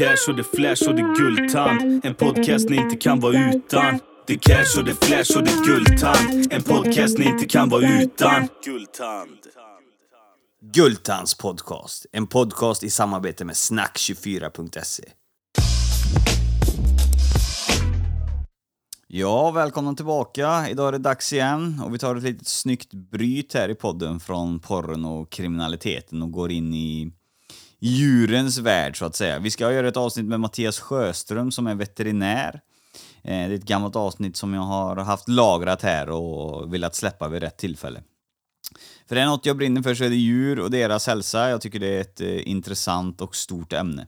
cash och det flash och det guldtand. En podcast ni inte kan vara utan. Det cash och det flash och det guldtand. En podcast ni inte kan vara utan. Guldtand. Guldtands podcast. En podcast i samarbete med snack24.se. Ja, välkomna tillbaka. Idag är det dags igen och vi tar ett litet snyggt bryt här i podden från porren och kriminaliteten och går in i djurens värld så att säga. Vi ska göra ett avsnitt med Mattias Sjöström som är veterinär. Eh, det är ett gammalt avsnitt som jag har haft lagrat här och velat släppa vid rätt tillfälle. För det är något jag brinner för så är det djur och deras hälsa. Jag tycker det är ett eh, intressant och stort ämne.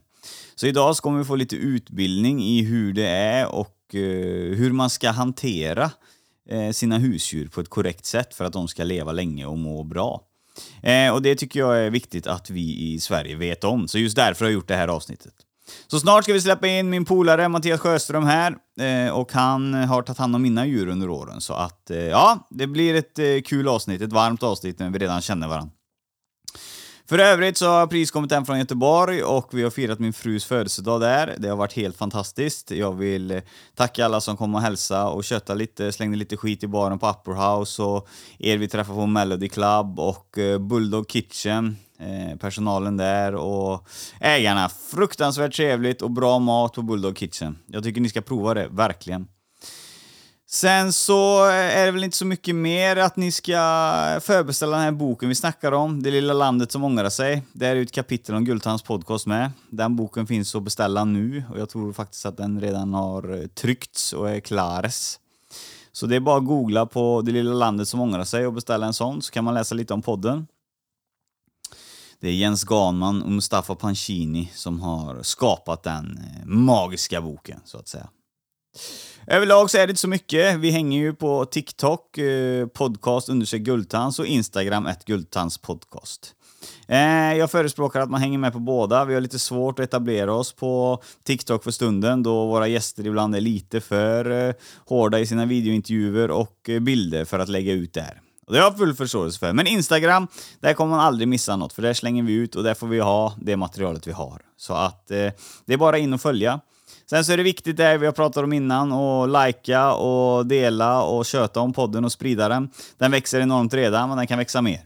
Så idag ska vi få lite utbildning i hur det är och eh, hur man ska hantera sina husdjur på ett korrekt sätt för att de ska leva länge och må bra. Eh, och det tycker jag är viktigt att vi i Sverige vet om. Så just därför har jag gjort det här avsnittet. Så snart ska vi släppa in min polare Mattias Sjöström här eh, och han har tagit hand om mina djur under åren. Så att eh, ja, det blir ett eh, kul avsnitt, ett varmt avsnitt när vi redan känner varandra. För övrigt så har jag precis kommit hem från Göteborg och vi har firat min frus födelsedag där. Det har varit helt fantastiskt. Jag vill tacka alla som kom och hälsa och köta lite, slängde lite skit i baren på Upper House och er vi träffade på Melody Club och eh, Bulldog Kitchen, eh, personalen där och ägarna. Fruktansvärt trevligt och bra mat på Bulldog Kitchen. Jag tycker ni ska prova det, verkligen. Sen så är det väl inte så mycket mer att ni ska förbeställa den här boken vi snackar om, Det lilla landet som ångrar sig. Det är ju ett kapitel om Gultans podcast med. Den boken finns att beställa nu och jag tror faktiskt att den redan har tryckts och är klares. Så det är bara att googla på Det lilla landet som ångrar sig och beställa en sån så kan man läsa lite om podden. Det är Jens Ganman och Mustafa Pancini som har skapat den eh, magiska boken, så att säga. Överlag så är det inte så mycket. Vi hänger ju på TikTok, eh, podcast undersök guldtands och Instagram ett guldtands podcast. Eh, jag förespråkar att man hänger med på båda. Vi har lite svårt att etablera oss på TikTok för stunden då våra gäster ibland är lite för eh, hårda i sina videointervjuer och eh, bilder för att lägga ut där. Och det har jag full förståelse för. Men Instagram, där kommer man aldrig missa något för där slänger vi ut och där får vi ha det materialet vi har. Så att eh, det är bara in och följa. Sen så är det viktigt det vi har pratat om innan, och likea och dela och köta om podden och sprida den. Den växer enormt redan, men den kan växa mer.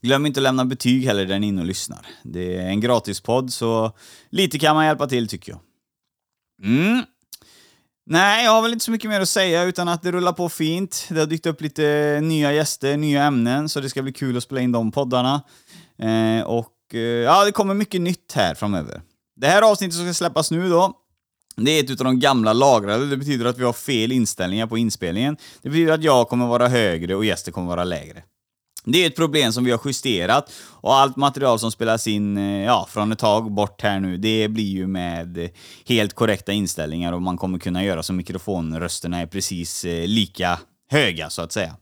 Glöm inte att lämna betyg heller där ni är inne och lyssnar. Det är en gratispodd, så lite kan man hjälpa till tycker jag. Mm. Nej, jag har väl inte så mycket mer att säga utan att det rullar på fint. Det har dykt upp lite nya gäster, nya ämnen, så det ska bli kul att spela in de poddarna. Eh, och eh, ja, det kommer mycket nytt här framöver. Det här avsnittet som ska släppas nu då, det är ett utav de gamla lagrade. Det betyder att vi har fel inställningar på inspelningen. Det betyder att jag kommer vara högre och gästen kommer vara lägre. Det är ett problem som vi har justerat och allt material som spelas in eh, ja, från ett tag bort här nu, det blir ju med eh, helt korrekta inställningar och man kommer kunna göra så mikrofonrösterna är precis eh, lika höga så att säga.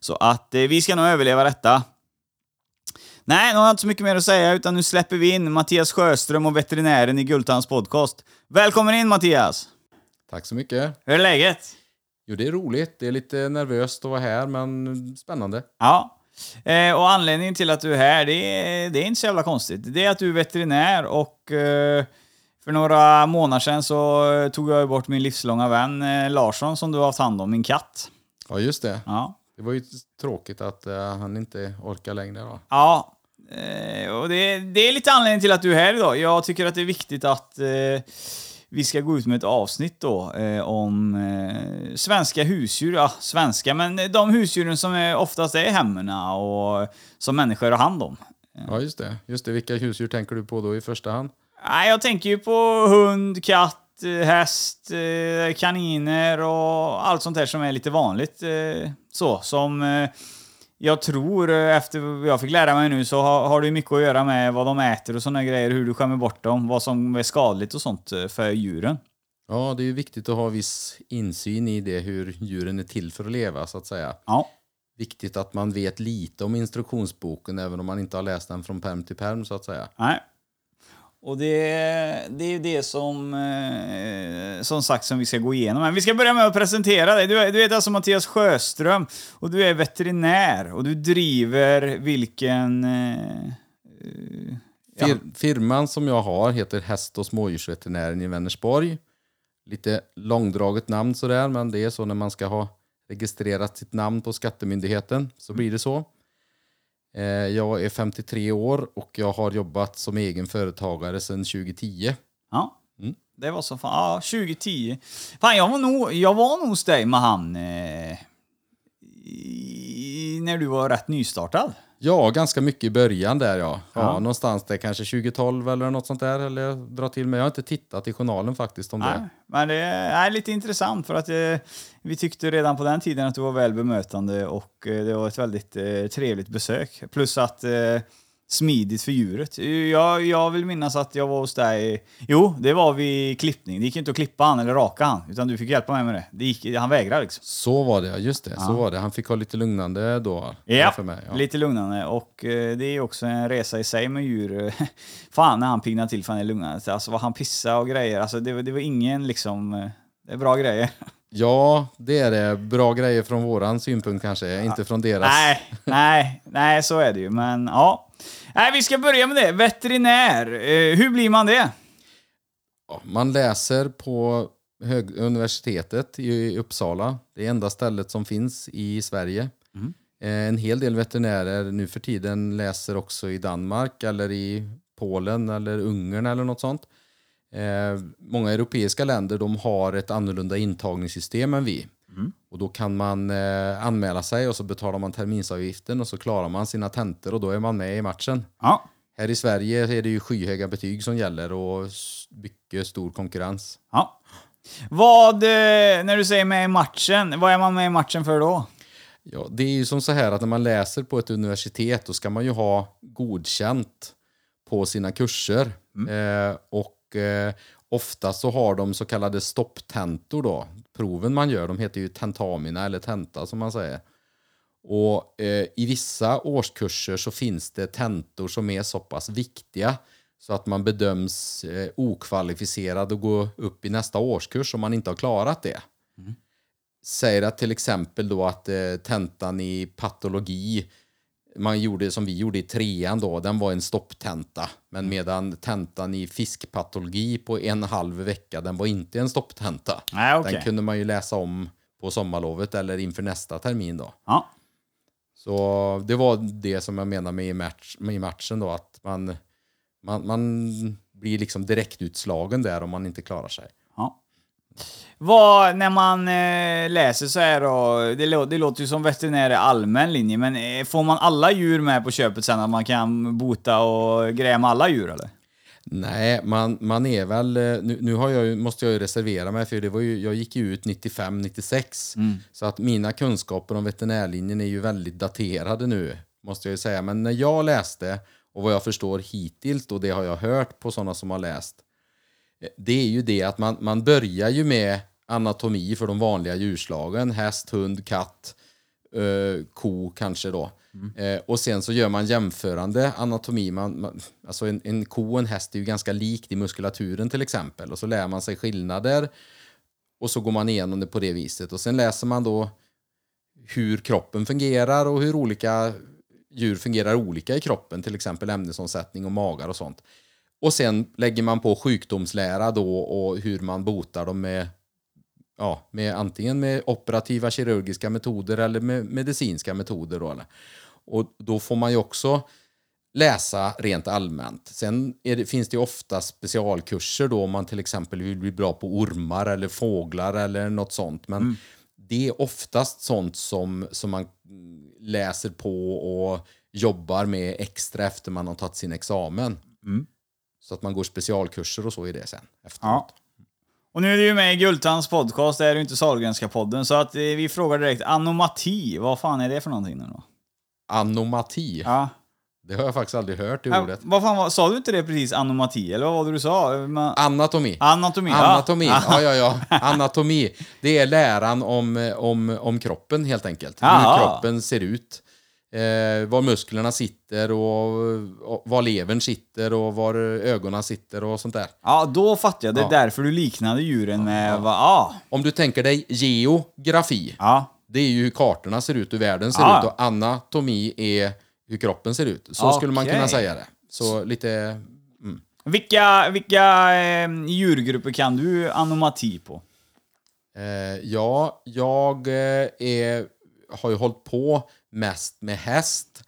Så att vi ska nog överleva detta. Nej, nu har jag inte så mycket mer att säga, utan nu släpper vi in Mattias Sjöström och veterinären i Gultans podcast. Välkommen in Mattias! Tack så mycket. Hur är läget? Jo, det är roligt. Det är lite nervöst att vara här, men spännande. Ja. Eh, och anledningen till att du är här, det är, det är inte så jävla konstigt. Det är att du är veterinär och eh, för några månader sedan så eh, tog jag bort min livslånga vän eh, Larsson som du har haft hand om, min katt. Ja, just det. Ja. Det var ju tråkigt att eh, han inte orkar längre. Då. Ja, eh, och det, det är lite anledningen till att du är här idag. Jag tycker att det är viktigt att eh, vi ska gå ut med ett avsnitt då eh, om eh, svenska husdjur. Ja, svenska, men de husdjuren som är, oftast är i hemmen och som människor har hand om. Ja, just det. Just det. Vilka husdjur tänker du på då i första hand? Nej, jag tänker ju på hund, katt, eh, häst, eh, kaniner och allt sånt där som är lite vanligt. eh, Så, som jag tror, eh, efter vad jag fick lära mig nu, så har, har det mycket att göra med vad de äter och såna grejer, hur du skämmer bort dem, vad som är skadligt och sånt eh, för djuren. Ja, det är ju viktigt att ha viss insyn i det, hur djuren är till för att leva, så att säga. Ja. Viktigt att man vet lite om instruktionsboken, även om man inte har läst den från perm till perm, så att säga. Nej. Och det, det är ju det som, eh, som sagt som vi ska gå igenom. Men vi ska börja med att presentera dig. Du, du heter alltså Mattias Sjöström och du är veterinär och du driver vilken... Eh, eh, Fir Firman som jag har heter Häst och smådjursveterinären i Vänersborg. Lite långdraget namn sådär, men det är så när man ska ha registrerat sitt namn på Skattemyndigheten så blir det så. Eh, Jag är 53 år och jag har jobbat som egen företagare sedan 2010. Ja. Mm. Det var så fan, ja, 2010. Fan, jag var nog, jag var nog hos dig med han eh, i, när du var rätt nystartad. Ja, ganska mycket i början där ja. ja. Ja. Någonstans där kanske 2012 eller något sånt där. Eller jag drar till med. Jag har inte tittat i journalen faktiskt om Nej, det. men det är lite intressant för att eh, vi tyckte redan på den tiden att du var väl bemötande och eh, det var ett väldigt eh, trevligt besök. Plus att eh, smidigt för djuret. Jag, jag vill minnas att jag var hos dig. Jo, det var vid klippning. Det gick inte att klippa han eller raka han, utan du fick hjälpa mig med det. det gick, han vägrade liksom. Så var det, just det. Så var det. Han fick ha lite lugnande då. Ja, för mig. Ja. lite lugnande. Och eh, det är också en resa i sig med djur. Fan när han piggnar till för han är lugnande. Alltså vad han pissar och grejer. Alltså det, var- det var ingen liksom... eh, Det är bra grejer. ja, det är det. Bra grejer från våran synpunkt kanske, inte från deras. Nej, nej, nej, så är det ju. Men ja. Nej, vi ska börja med det. Veterinär. Eh, hur blir man det? Ja, Man läser på hög universitetet i Uppsala. Det är enda stället som finns i Sverige. Eh, En hel del veterinärer nu för tiden läser också i Danmark eller i Polen eller Ungern eller något sånt. Eh, många europeiska länder de har ett annorlunda intagningssystem än vi. Och då kan man eh, anmäla sig och så betalar man terminsavgiften och så klarar man sina tentor och då är man med i matchen. Ja. Här i Sverige är det ju skyhöga betyg som gäller och mycket stor konkurrens. ja. Vad, eh, när du säger med i matchen, vad är man med i matchen för då? Ja, det är ju som så här att när man läser på ett universitet då ska man ju ha godkänt på sina kurser. Eh, och eh, ofta så har de så kallade stopptentor då. Proven man gör, de heter ju tentamina eller tenta som man säger. Och eh, i vissa årskurser så finns det tentor som är så pass viktiga så att man bedöms eh, okvalificerad att gå upp i nästa årskurs om man inte har klarat det. Säger att till exempel då att eh, tentan i patologi man gjorde som vi gjorde i trean då, den var en stopptenta. Men medan tentan i fiskpatologi på en halv vecka, den var inte en stopptenta. Nej, okej. Den kunde man ju läsa om på sommarlovet eller inför nästa termin då. Ja. Så det var det som jag menar med i, match, med i matchen då, att man, man, man blir liksom direktutslagen där om man inte klarar sig. Vad, när man eh, läser så här då, det, lå- det låter ju som veterinär är allmän linje, men eh, får man alla djur med på köpet sen att man kan bota och greja med alla djur eller? Nej, man, man är väl... eh, Nu, nu har jag, ju- måste jag ju reservera mig för det var ju, jag gick ju ut 95-96. Så att mina kunskaper om veterinärlinjen är ju väldigt daterade nu, måste jag ju säga. Men när jag läste, och vad jag förstår hittills, och det har jag hört på sådana som har läst, det är ju det att man, man börjar ju med anatomi för de vanliga djurslagen. Häst, hund, katt, eh, ko kanske då. Eh, och sen så gör man jämförande anatomi. Man, man, alltså en, en ko och en häst är ju ganska likt i muskulaturen till exempel. Och så lär man sig skillnader. Och så går man igenom det på det viset. Och sen läser man då hur kroppen fungerar och hur olika djur fungerar olika i kroppen. Till exempel ämnesomsättning och magar och sånt. Och sen lägger man på sjukdomslära då och hur man botar dem med, ja, med antingen med operativa kirurgiska metoder eller med medicinska metoder. Då, eller. Och då får man ju också läsa rent allmänt. Sen det, finns det ju ofta specialkurser då om man till exempel vill bli bra på ormar eller fåglar eller något sånt. Men det är oftast sånt som, som man mm, läser på och jobbar med extra efter man har tagit sin examen. Så att man går specialkurser och så i det sen. Efteråt. Ja. Och nu är du ju med i Gultans podcast, det är ju inte Sahlgrenska podden, så att eh, vi frågar direkt, anomati, vad fan är det för någonting nu då? Anomati, Ja. det har jag faktiskt aldrig hört Ja, ordet. vad fan var, sa du inte det precis, anomati, eller vad var det du sa? Man, Anatomi. anatomi? Anatomi, Ja. ja, ja, ja. Anatomi. Det är läran om, om, om kroppen helt enkelt. Hur Jaha. kroppen ser ut. Eh, var musklerna sitter och, och var levern sitter och var ögonen sitter och sånt där. Ja, då fattar jag. Det är Ja. därför du liknade djuren med... Va, ja. Om du tänker dig geografi, Ja. det är ju hur kartorna ser ut, hur världen ser Ja. ut och anatomi är hur kroppen ser ut. Så skulle man kunna säga det. Så lite... Vilka, vilka eh, djurgrupper kan du anomati på? Eh, ja, jag eh, är, har ju hållit på mest med häst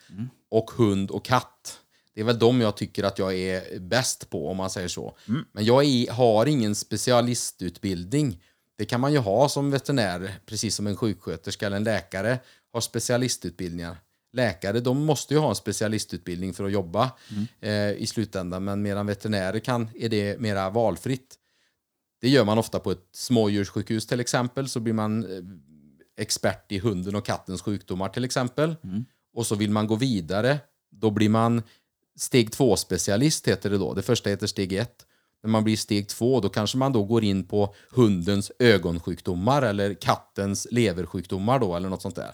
och hund och katt. Det är väl de jag tycker att jag är bäst på, om man säger så. Men jag är, har ingen specialistutbildning. Det kan man ju ha som veterinär, precis som en sjuksköterska eller en läkare har specialistutbildningar. Läkare de måste ju ha en specialistutbildning för att jobba eh, i slutändan, men medan veterinärer kan, är det mera valfritt. Det gör man ofta på ett smådjurssjukhus till exempel, så blir man eh, expert i hunden och kattens sjukdomar till exempel. Och så vill man gå vidare, då blir man steg två specialist heter det då. Det första heter steg ett. När man blir steg två, då kanske man då går in på hundens ögonsjukdomar eller kattens leversjukdomar då, eller något sånt där.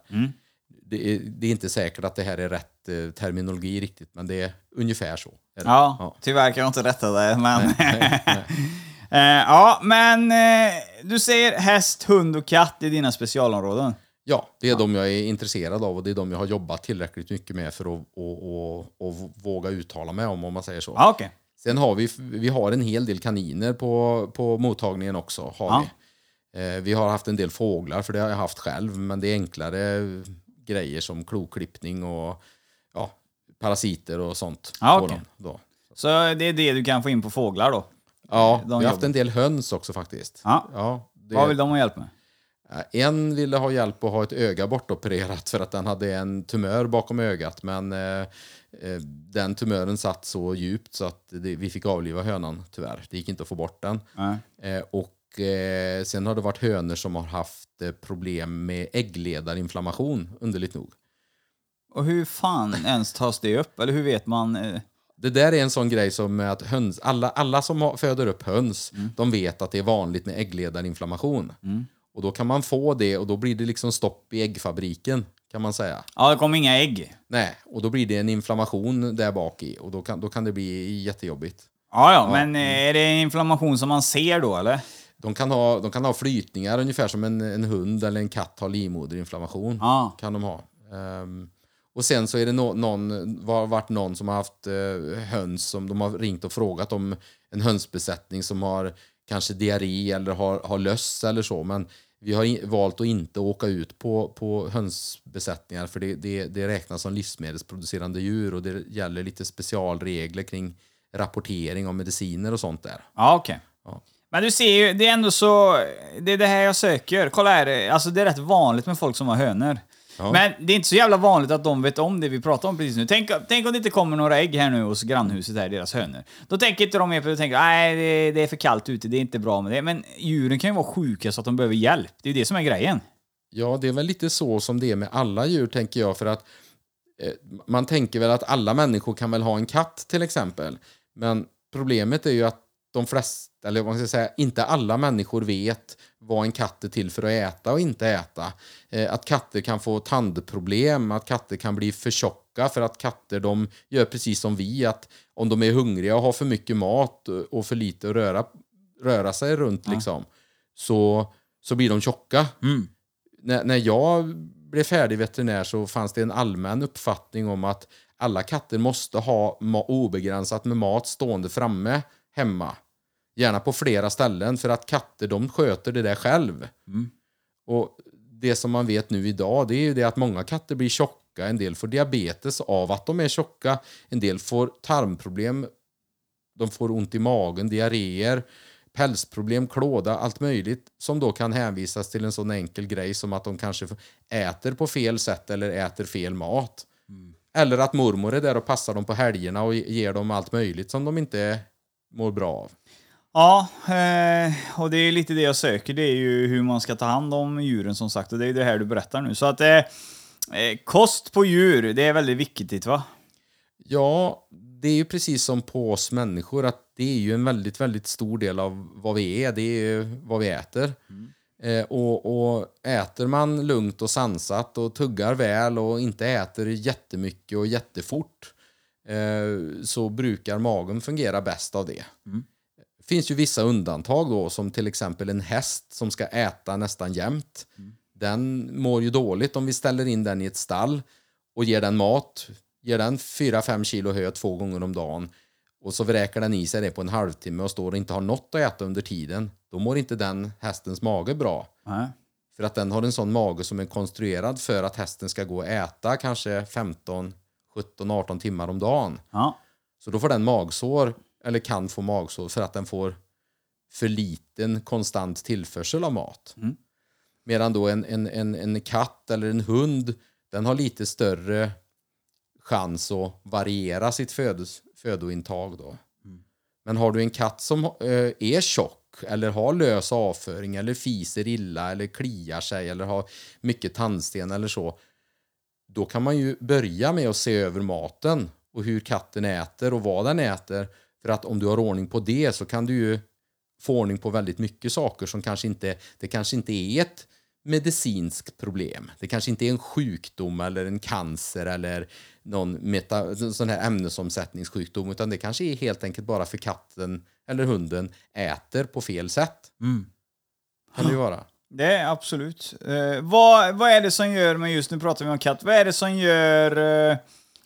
Det, är, det är inte säkert att det här är rätt eh, terminologi riktigt, men det är ungefär så. är det. Ja, tyvärr kan jag inte rätta det, men... Eh, ja, men eh, du säger häst, hund och katt i dina specialområden. Ja, det är de jag är intresserad av och det är de jag har jobbat tillräckligt mycket med för att och, och, och våga uttala mig om, om man säger så. Ja, okej. Sen har vi, vi har en hel del kaniner på, på mottagningen också. Har Ja. vi. Eh, vi har haft en del fåglar, för det har jag haft själv, men det är enklare grejer som kloklippning och ja, parasiter och sånt. Ja, på okej. dem då. Så det är det du kan få in på fåglar då? Ja, De vi har haft en del höns också faktiskt. Ja. Ja, det, Vad vill de ha hjälp med? Eh, En ville ha hjälp att ha ett öga bortopererat för att den hade en tumör bakom ögat. Men eh, eh, den tumören satt så djupt så att det, vi fick avliva hönan tyvärr. Det gick inte att få bort den. Eh, och eh, sen har det varit hönor som har haft eh, problem med äggledarinflammation, underligt nog. Och hur fan ens tas det upp? Eller hur vet man? Det där är en sån grej som att höns, alla, alla som har, föder upp höns, de vet att det är vanligt med äggledarinflammation. Och då kan man få det och då blir det liksom stopp i äggfabriken, kan man säga. ja, det kommer inga ägg. Nej, och då blir det en inflammation där bak i och då kan, då kan det bli jättejobbigt. Ja, ja, men eh, är det en inflammation som man ser då, eller? De kan ha, de kan ha flytningar ungefär som en, en hund eller en katt har livmoderinflammation. Ja. Kan de ha. Ehm, och sen så är det no, någon, var, varit någon som har haft eh, höns som de har ringt och frågat om en hönsbesättning som har kanske diarré eller har, har löss eller så. Men vi har valt att inte åka ut på, på hönsbesättningar för det, det, det räknas som livsmedelsproducerande djur och det gäller lite specialregler kring rapportering om mediciner och sånt där. Ja, okej. Ja. Men du ser ju, det är ändå så... Det är det här jag söker. Kolla här, alltså det är rätt vanligt med folk som har hönor. Ja. Men det är inte så jävla vanligt att de vet om det vi pratar om precis nu. Tänk, tänk om det inte kommer några ägg här nu hos grannhuset, här, deras hönor. Då tänker inte de mer på det, tänker nej det, det är för kallt ute, det är inte bra med det. Men djuren kan ju vara sjuka så att de behöver hjälp. Det är ju det som är grejen. Ja, det är väl lite så som det är med alla djur, tänker jag. För att eh, Man tänker väl att alla människor kan väl ha en katt, till exempel. Men problemet är ju att de flesta, eller vad man ska säga, inte alla människor vet vad en katt är till för att äta och inte äta. Eh, att katter kan få tandproblem, att katter kan bli för tjocka för att katter de gör precis som vi, att om de är hungriga och har för mycket mat och för lite att röra, röra sig runt liksom, så, så blir de tjocka när, när jag blev färdig veterinär så fanns det en allmän uppfattning om att alla katter måste ha obegränsat med mat stående framme hemma. Gärna på flera ställen för att katter de sköter det där själv. Och det som man vet nu idag det är ju det att många katter blir tjocka. En del får diabetes av att de är tjocka. En del får tarmproblem. De får ont i magen, diarréer, pälsproblem, klåda, allt möjligt som då kan hänvisas till en sån enkel grej som att de kanske äter på fel sätt eller äter fel mat. Eller att mormor är där och passar dem på helgerna och ger dem allt möjligt som de inte mår bra av. Ja, eh, och det är lite det jag söker. Det är ju hur man ska ta hand om djuren som sagt. Och det är det här du berättar nu. Så att eh, eh, kost på djur, det är väldigt viktigt va? Ja, det är ju precis som på oss människor att det är ju en väldigt, väldigt stor del av vad vi är. Det är ju vad vi äter. Eh, och, och äter man lugnt och sansat och tuggar väl och inte äter jättemycket och jättefort så brukar magen fungera bäst av det. Det finns ju vissa undantag då som till exempel en häst som ska äta nästan jämt. Den mår ju dåligt om vi ställer in den i ett stall och ger den mat ger den 4-5 kilo hö två gånger om dagen och så vräker den i sig det på en halvtimme och står och inte har något att äta under tiden, då mår inte den hästens mage bra. Nej. För att den har en sån mage som är konstruerad för att hästen ska gå och äta kanske 15, 17, 18 timmar om dagen. Ja. Så då får den magsår, eller kan få magsår, för att den får för liten konstant tillförsel av mat. Medan då en, en, en, en katt eller en hund, den har lite större chans att variera sitt födos, födointag. Då. Men har du en katt som eh, är tjock eller har lös avföring eller fiser illa eller kliar sig eller har mycket tandsten eller så, då kan man ju börja med att se över maten och hur katten äter och vad den äter. För att om du har ordning på det så kan du ju få ordning på väldigt mycket saker som kanske inte, det kanske inte är ett medicinskt problem. Det kanske inte är en sjukdom eller en cancer eller någon meta, sån här ämnesomsättningssjukdom utan det kanske är helt enkelt bara för katten eller hunden äter på fel sätt. Kan det ju vara. Det är absolut. Eh, vad, vad är det som gör, men just nu pratar vi om katt, vad är det som gör eh,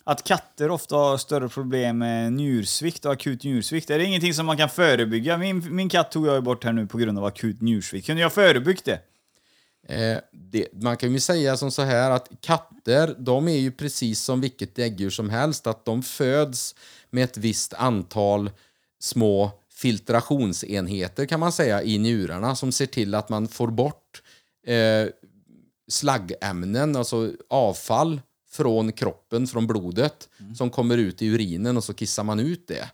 att katter ofta har större problem med njursvikt och akut njursvikt? Är det ingenting som man kan förebygga? Min, min katt tog jag ju bort här nu på grund av akut njursvikt. Kunde jag förebyggt det? Eh, det, man kan ju säga som så här att katter, de är ju precis som vilket däggdjur som helst, att de föds med ett visst antal små filtrationsenheter kan man säga i njurarna som ser till att man får bort eh, slaggämnen, alltså avfall från kroppen, från blodet som kommer ut i urinen och så kissar man ut det.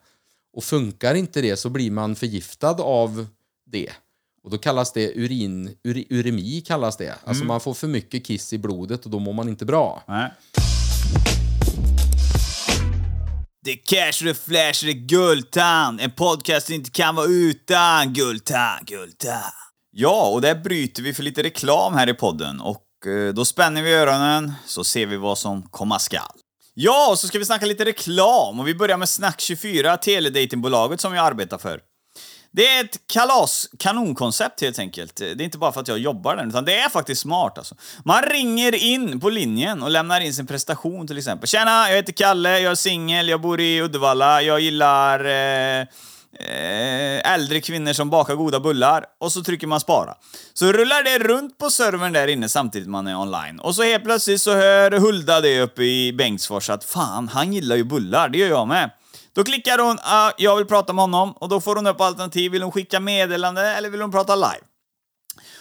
Och funkar inte det så blir man förgiftad av det. Och då kallas det urin, uri, uremi kallas det. Alltså man får för mycket kiss i blodet och då mår man inte bra. Nej. Det är cash, det är flash, det är Guldtand. En podcast inte kan vara utan Guldtand, Guldtand. Ja, och där bryter vi för lite reklam här i podden. Och Eh, då spänner vi öronen, så ser vi vad som komma skall. Ja, och så ska vi snacka lite reklam. Och vi börjar med Snack24, teledatingbolaget som jag arbetar för. Det är ett kalas, kanonkoncept helt enkelt. Det är inte bara för att jag jobbar där, utan det är faktiskt smart alltså. Man ringer in på linjen och lämnar in sin prestation till exempel. Tjena, jag heter Kalle, jag är singel, jag bor i Uddevalla, jag gillar eh, Eh, äldre kvinnor som bakar goda bullar. Och så trycker man spara. Så rullar det runt på servern där inne samtidigt man är online. Och så helt plötsligt så hör Hulda det uppe i Bengtsfors att fan, han gillar ju bullar, det gör jag med. Då klickar hon ah, “Jag vill prata med honom” och då får hon upp alternativ. Vill hon skicka meddelande eller vill hon prata live?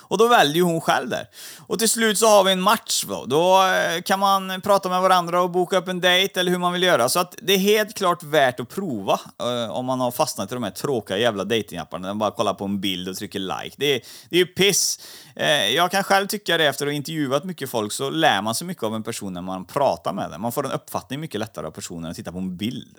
Och då väljer hon själv där. Och till slut så har vi en match då. Då eh, kan man prata med varandra och boka upp en dejt eller hur man vill göra. Så att det är helt klart värt att prova eh, om man har fastnat i de här tråkiga jävla datingapparna. Man bara kollar på en bild och trycker like. Det är, det är ju piss. Eh, jag kan själv tycka det efter att ha intervjuat mycket folk så lär man sig mycket av en person när man pratar med den. Man får en uppfattning mycket lättare av personen än att titta på en bild.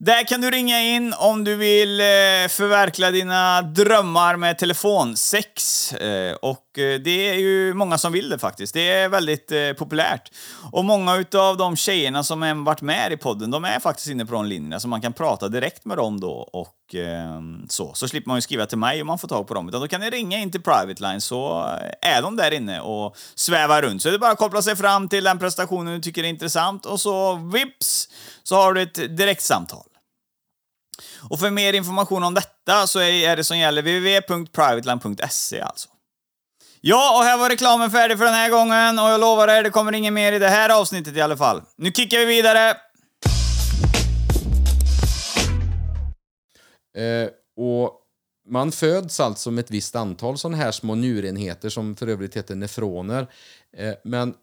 Där kan du ringa in om du vill eh, förverkliga dina drömmar med telefonsex. Eh, och Eh, det är ju många som vill det faktiskt. Det är väldigt eh, populärt. Och många utav de tjejerna som har varit med i podden, de är faktiskt inne på de linjerna, så man kan prata direkt med dem då och eh, så. Så slipper man ju skriva till mig om man får tag på dem, utan då kan ni ringa in till Private Line så eh, är de där inne och svävar runt. Så det är bara att koppla sig fram till den prestationen du tycker är intressant och så vips så har du ett direktsamtal. Och för mer information om detta så är det som gäller www.privateline.se alltså. Ja, och här var reklamen färdig för den här gången och jag lovar er, det kommer inget mer i det här avsnittet i alla fall. Nu kickar vi vidare! Eh, och man föds alltså med ett visst antal sådana här små njurenheter som för övrigt heter nefroner. Eh, men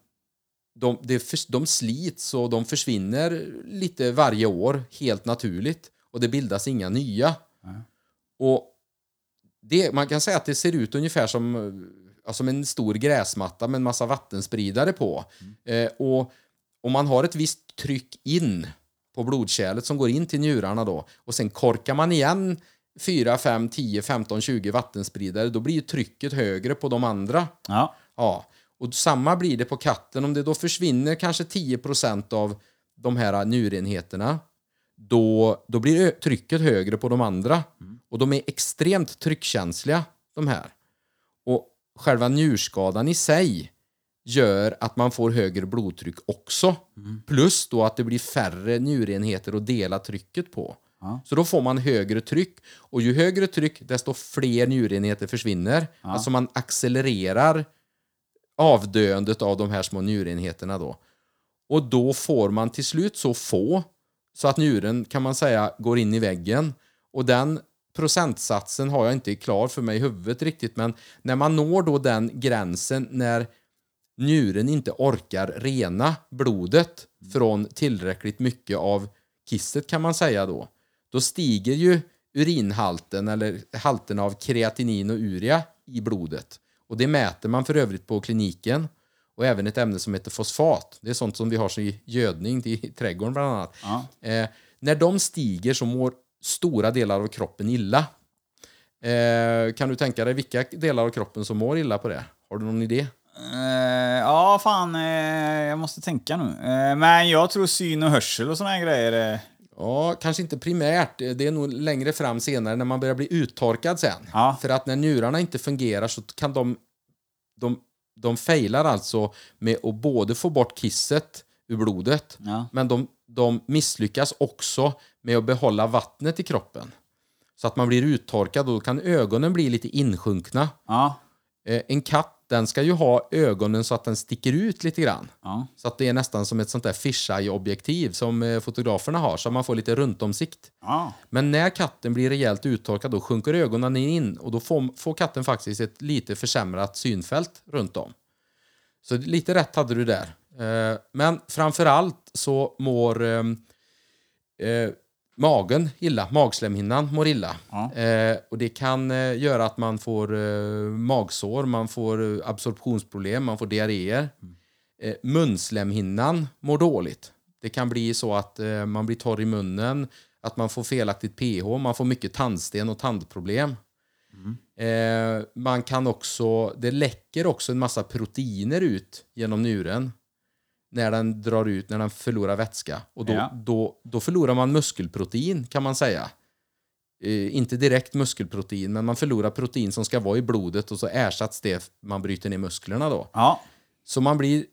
de, de, de slits och de försvinner lite varje år, helt naturligt. Och det bildas inga nya. Mm. Och det, man kan säga att det ser ut ungefär som, alltså en stor gräsmatta med en massa vattenspridare på. Mm. Eh, och om man har ett visst tryck in på blodkärlet som går in till njurarna då och sen korkar man igen 4, 5, 10, 15, 20 vattenspridare, då blir trycket högre på de andra. Ja. ja. Och samma blir det på katten. Om det då försvinner kanske 10% av de här njurenheterna, då, då blir trycket högre på de andra. Mm. Och de är extremt tryckkänsliga, de här. Själva njurskadan i sig gör att man får högre blodtryck också. Mm. Plus då att det blir färre njurenheter att dela trycket på. Ja. Så då får man högre tryck. Och ju högre tryck, desto fler njurenheter försvinner. Ja. Alltså man accelererar avdöendet av de här små njurenheterna då. Och då får man till slut så få så att njuren kan man säga går in i väggen. Och den procentsatsen har jag inte klar för mig i huvudet riktigt men när man når då den gränsen när njuren inte orkar rena blodet från tillräckligt mycket av kisset kan man säga då. Då stiger ju urinhalten eller halten av kreatinin och urea i blodet. Och det mäter man för övrigt på kliniken. Och även ett ämne som heter fosfat. Det är sånt som vi har i gödning i trädgården bland annat. Ja. Eh, när de stiger så mår stora delar av kroppen illa. Eh, kan du tänka dig vilka delar av kroppen som mår illa på det? Har du någon idé? Uh, ja, fan. Uh, jag måste tänka nu. Uh, men jag tror syn och hörsel och såna här grejer. Ja, kanske inte primärt. Det är nog längre fram senare när man börjar bli uttorkad sen. Ja. För att när njurarna inte fungerar så kan de... De, de failar alltså med att både få bort kisset ur blodet, ja. men de, de misslyckas också med att behålla vattnet i kroppen. Så att man blir uttorkad och då kan ögonen bli lite insjunkna. Ja. En katt den ska ju ha ögonen så att den sticker ut lite grann. Ja. Så att det är nästan som ett sånt där fisheye-objektiv som eh, fotograferna har, så man får lite runtomsikt. Ja. Men när katten blir rejält uttorkad då sjunker ögonen in och då får, får katten faktiskt ett lite försämrat synfält runt om. Så lite rätt hade du där. Eh, men framför allt så mår ehm, eh, magen illa, magslemhinnan mår illa. Ja. Eh, och det kan eh, göra att man får eh, magsår, man får eh, absorptionsproblem, man får diarréer. Mm. Munslemhinnan mår dåligt. Det kan bli så att man blir torr i munnen, att man får felaktigt pH, man får mycket tandsten och tandproblem. Mm. man kan också, det läcker också en massa proteiner ut genom njuren när den drar ut, när den förlorar vätska. Och då, ja. då, då förlorar man muskelprotein kan man säga. Eh, inte direkt muskelprotein, men man förlorar protein som ska vara i blodet och så ersätts det man bryter ner musklerna då. Ja. Så man blir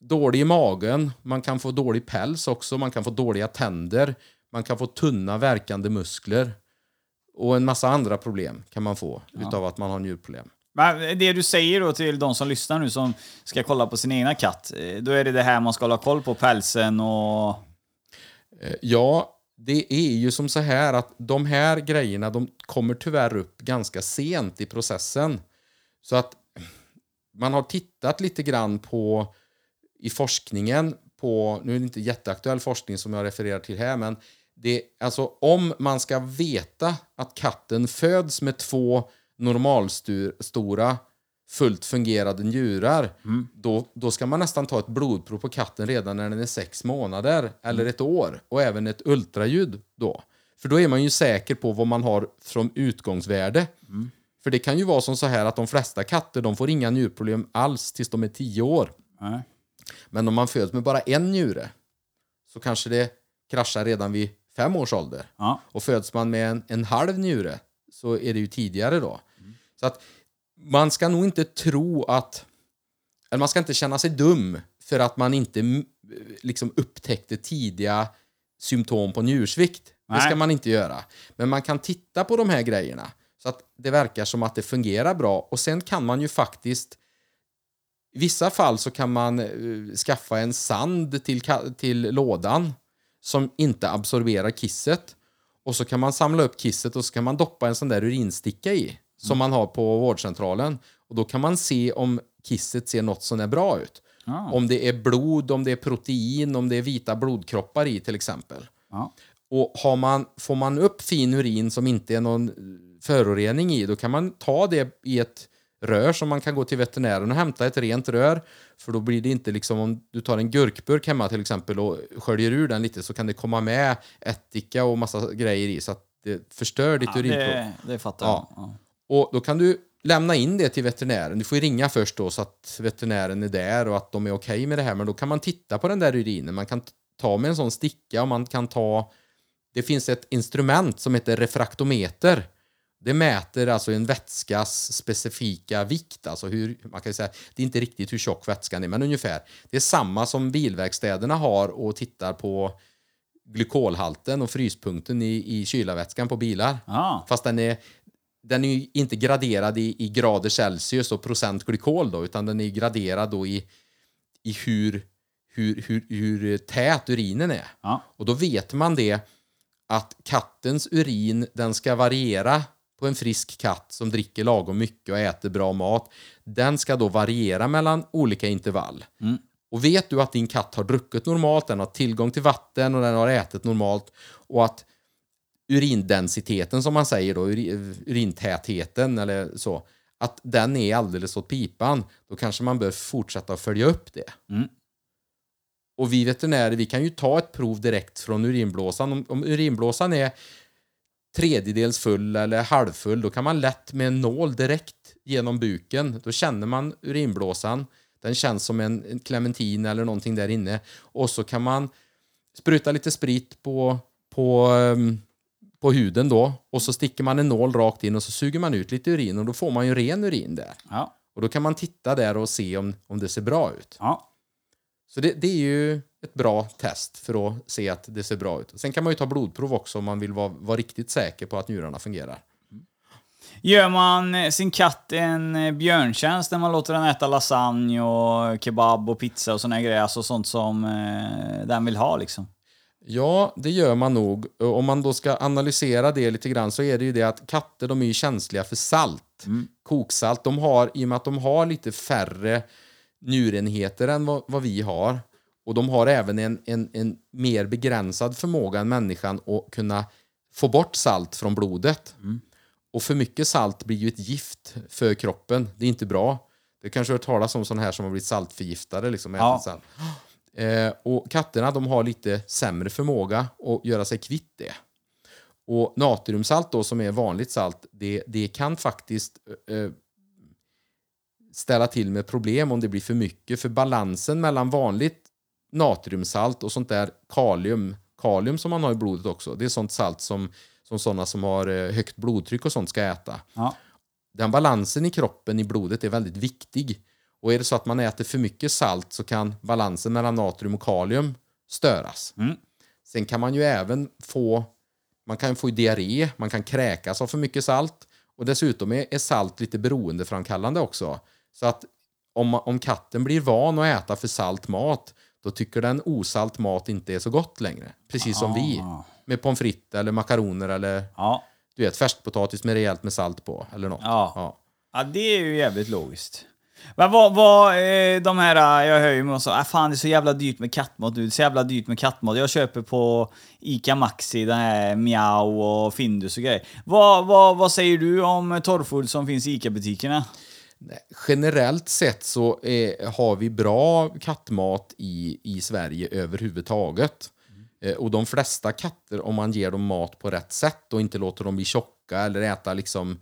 dålig i magen, man kan få dålig päls också, man kan få dåliga tänder, man kan få tunna verkande muskler och en massa andra problem kan man få ja. utav att man har njurproblem. Det du säger då till de som lyssnar nu som ska kolla på sin egna katt, eh, då är det det här man ska hålla koll på, pälsen och... Eh, ja, det är ju som så här att de här grejerna de kommer tyvärr upp ganska sent i processen. Så att man har tittat lite grann på i forskningen på, nu är det inte jätteaktuell forskning som jag refererar till här, men det, alltså om man ska veta att katten föds med två normalstora fullt fungerande njurar, mm. då, då ska man nästan ta ett blodprov på katten redan när den är sex månader eller mm. ett år. Och även ett ultraljud då. För då är man ju säker på vad man har från utgångsvärde. Mm. För det kan ju vara som så här att de flesta katter de får inga njurproblem alls tills de är tio år. Men om man föds med bara en njure så kanske det kraschar redan vid fem års ålder. Ja. Och föds man med en, en halv njure så är det ju tidigare då. Så att man ska nog inte tro att... Eller man ska inte känna sig dum för att man inte liksom upptäckte tidiga symptom på njursvikt. Nej. Det ska man inte göra. Men man kan titta på de här grejerna så att det verkar som att det fungerar bra. Och sen kan man ju faktiskt... I vissa fall så kan man uh, skaffa en sand till, till lådan som inte absorberar kisset. Och så kan man samla upp kisset och så kan man doppa en sån där urinsticka i. Som man har på vårdcentralen. Och då kan man se om kisset ser något som är bra ut. Ah. Om det är blod, om det är protein, om det är vita blodkroppar i till exempel. Ja. Och har man, får man upp fin urin som inte är någon förorening i, då kan man ta det i ett rör som man kan gå till veterinären och hämta ett rent rör. För då blir det inte liksom om du tar en gurkburk hemma till exempel och sköljer ur den lite så kan det komma med ättika och massa grejer i så att det förstör ditt urinprov. Det, det fattar Ja. jag. Ja. Och då kan du lämna in det till veterinären. Du får ringa först då så att veterinären är där och att de är okej med det här. Men då kan man titta på den där urinen. Man kan ta med en sån sticka och man kan ta... Det finns ett instrument som heter refraktometer. Det mäter alltså en vätskas specifika vikt. Alltså hur, man kan säga, det är inte riktigt hur tjock vätskan är, men ungefär. Det är samma som bilverkstäderna har och tittar på glykolhalten och fryspunkten i, i kylarvätskan på bilar. Ja. Fast den är, den är ju inte graderad i, i grader Celsius och procent glykol då, utan den är graderad då i, i hur, hur, hur, hur tät urinen är. Ja. Och då vet man det att kattens urin den ska variera på en frisk katt som dricker lagom mycket och äter bra mat. Den ska då variera mellan olika intervall. Och vet du att din katt har druckit normalt, den har tillgång till vatten och den har ätit normalt och att urindensiteten som man säger då, uri- urintätheten eller så, att den är alldeles åt pipan, då kanske man bör fortsätta följa upp det. Och vi veterinärer, vi kan ju ta ett prov direkt från urinblåsan. Om, om urinblåsan är tredjedels full eller halvfull, då kan man lätt med en nål direkt genom buken, då känner man urinblåsan. Den känns som en, en clementin eller någonting där inne. Och så kan man spruta lite sprit på, på, ehm, på huden då och så sticker man en nål rakt in och så suger man ut lite urin och då får man ju ren urin där. Ja. Och då kan man titta där och se om, om det ser bra ut. Ja. Så det, det är ju ett bra test för att se att det ser bra ut. Sen kan man ju ta blodprov också om man vill vara, vara riktigt säker på att njurarna fungerar. Gör man sin katt en eh, björntjänst när man låter den äta lasagne och kebab och pizza och såna grejer? Alltså sånt som eh, den vill ha liksom. Ja, det gör man nog. Om man då ska analysera det lite grann så är det ju det att katter de är ju känsliga för salt. Koksalt. De har, I och med att de har lite färre njurenheter än vad, vad vi har och de har även en, en, en mer begränsad förmåga än människan att kunna få bort salt från blodet. Och för mycket salt blir ju ett gift för kroppen. Det är inte bra. Det kanske har hört talas om sådana här som har blivit saltförgiftade. Liksom, Ja. salt. Eh, och katterna de har lite sämre förmåga att göra sig kvitt det. Och natriumsalt då som är vanligt salt, det, det kan faktiskt eh, ställa till med problem om det blir för mycket. För balansen mellan vanligt natriumsalt och sånt där kalium, kalium som man har i blodet också, det är sånt salt som, som sådana som har eh, högt blodtryck och sånt ska äta. Ja. Den balansen i kroppen, i blodet, är väldigt viktig. Och är det så att man äter för mycket salt så kan balansen mellan natrium och kalium störas. Sen kan man ju även få man kan få diarré, man kan kräkas av för mycket salt och dessutom är, är salt lite beroendeframkallande också. Så att om, om katten blir van att äta för salt mat då tycker den osalt mat inte är så gott längre. Precis som vi. Med pommes frites eller makaroner eller Ja. du vet, färskpotatis med rejält med salt på eller något. Ja. Ja. Ja, det är ju jävligt logiskt. Men vad, vad eh, de här, eh, jag hör ju med så, ah, fan det är så jävla dyrt med kattmat nu, det är så jävla dyrt med kattmat. Jag köper på Ica Maxi, den här Miau och Findus och grejer. Vad, vad, vad säger du om torrfood som finns i Ica-butikerna? Generellt sett så eh, har vi bra kattmat i, i Sverige överhuvudtaget. Eh, och de flesta katter, om man ger dem mat på rätt sätt och inte låter dem bli tjocka eller äta liksom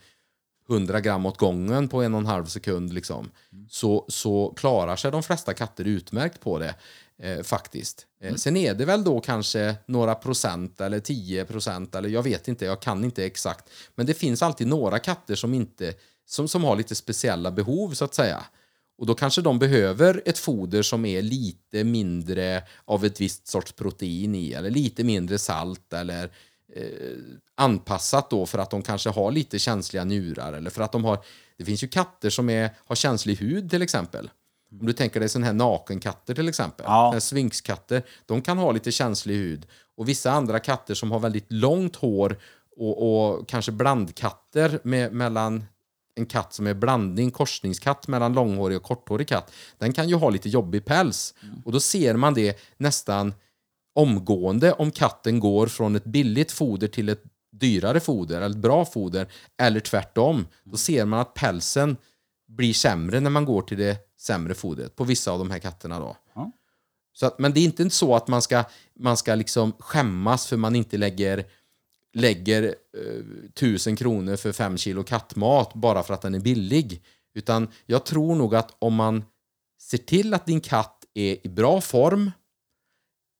100 gram åt gången på en och en halv sekund liksom, så, så klarar sig de flesta katter utmärkt på det. Eh, faktiskt. Eh, Sen är det väl då kanske några procent eller 10 procent eller jag vet inte, jag kan inte exakt. Men det finns alltid några katter som inte som, som har lite speciella behov så att säga. Och då kanske de behöver ett foder som är lite mindre av ett visst sorts protein i eller lite mindre salt eller eh, anpassat då för att de kanske har lite känsliga njurar eller för att de har det finns ju katter som är, har känslig hud till exempel. Om du tänker dig sån här nakenkatter till exempel, Ja. svinkskatter, de kan ha lite känslig hud. Och vissa andra katter som har väldigt långt hår och, och kanske blandkatter med, mellan en katt som är blandning, korsningskatt mellan långhårig och korthårig katt, den kan ju ha lite jobbig päls. Och då ser man det nästan omgående om katten går från ett billigt foder till ett dyrare foder, eller ett bra foder, eller tvärtom. Då ser man att pälsen blir sämre när man går till det sämre fodret på vissa av de här katterna. Då. Ja. Så att, men det är inte så att man ska, man ska liksom skämmas för man inte lägger, lägger eh, tusen kronor för fem kilo kattmat bara för att den är billig. Utan jag tror nog att om man ser till att din katt är i bra form,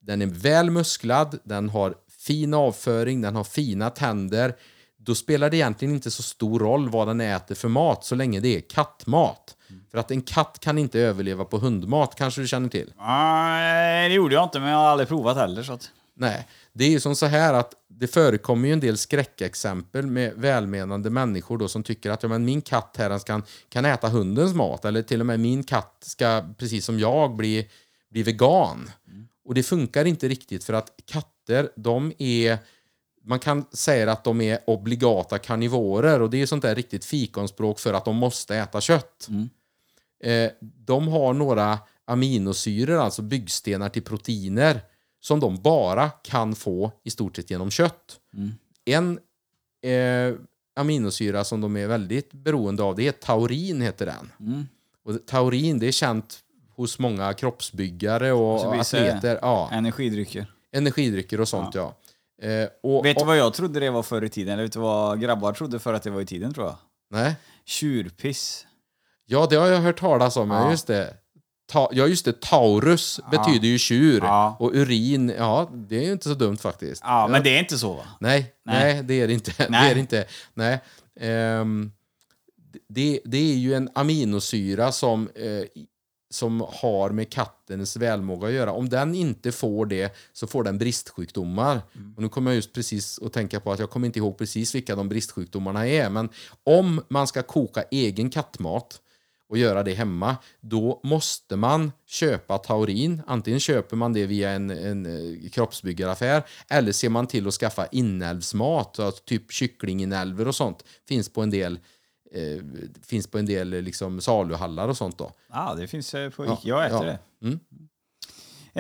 den är väl musklad, den har fin avföring, den har fina tänder. Då spelar det egentligen inte så stor roll vad den äter för mat så länge det är kattmat. För att en katt kan inte överleva på hundmat, kanske du känner till? Nej, det gjorde jag inte, men jag har aldrig provat heller. Så att... Nej, det är ju som så här att det förekommer ju en del skräckexempel med välmenande människor då som tycker att ja, men min katt här kan, kan äta hundens mat eller till och med min katt ska, precis som jag, bli, bli vegan. Och det funkar inte riktigt för att katter, de är man kan säga att de är obligata karnivorer och det är sånt där riktigt fikonspråk för att de måste äta kött. Eh, de har några aminosyror, alltså byggstenar till proteiner, som de bara kan få i stort sett genom kött. En eh, aminosyra som de är väldigt beroende av, det är taurin heter den. Och taurin, det är känt hos många kroppsbyggare och atleter. Ja, Energidrycker. energidrycker och sånt ja. Eh, och, Vet du vad jag trodde det var förr i tiden? Eller vet du vad grabbar trodde för att det var i tiden, tror jag? Nej. Tjurpiss. Ja, det har jag hört talas om. Ja, Ja. just det. Ta, ja, just det. Taurus betyder ju tjur. Ja. Och urin, ja, det är ju inte så dumt faktiskt. Ja, men det är inte så va? Nej, nej, Nej. det är det inte. Det Nej. är det inte. Nej. Ehm, det, det är ju en aminosyra som, eh, som har med kattens välmåga att göra. Om den inte får det så får den bristsjukdomar. Och nu kommer jag just precis att tänka på att jag kommer inte ihåg precis vilka de bristsjukdomarna är. Men om man ska koka egen kattmat och göra det hemma, då måste man köpa taurin. Antingen köper man det via en, en eh, kroppsbyggaraffär eller ser man till att skaffa inälvsmat, alltså typ kycklinginälvor och sånt. Finns på en del, eh, finns på en del eh, liksom, saluhallar och sånt. då. Ja, det finns eh, på Ja, Jag äter ja. det.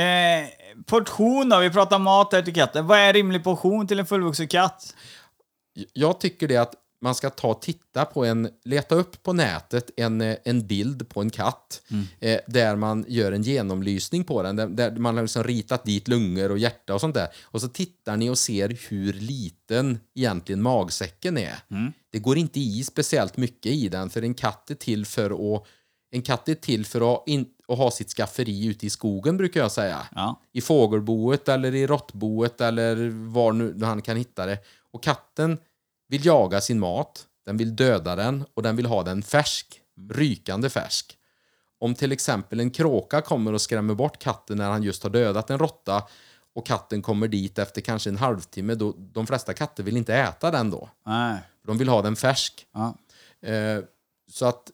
Eh, portion då? Vi pratar mat här till katten. Vad är rimlig portion till en fullvuxen katt? Jag tycker det att man ska ta och titta på en, leta upp på nätet en, eh, en bild på en katt eh, där man gör en genomlysning på den, där, där man har liksom ritat dit lungor och hjärta och sånt där. Och så tittar ni och ser hur liten egentligen magsäcken är. Det går inte i speciellt mycket i den, för en katt är till för att en katt är till för att, in, att ha sitt skafferi ute i skogen, brukar jag säga Ja. i fågelboet eller i råttboet eller var nu han kan hitta det. Och katten vill jaga sin mat, den vill döda den och den vill ha den färsk, rykande färsk. Om till exempel en kråka kommer och skrämmer bort katten när han just har dödat en råtta och katten kommer dit efter kanske en halvtimme, då, de flesta katter vill inte äta den då. Nej. De vill ha den färsk. Ja. Eh, så att,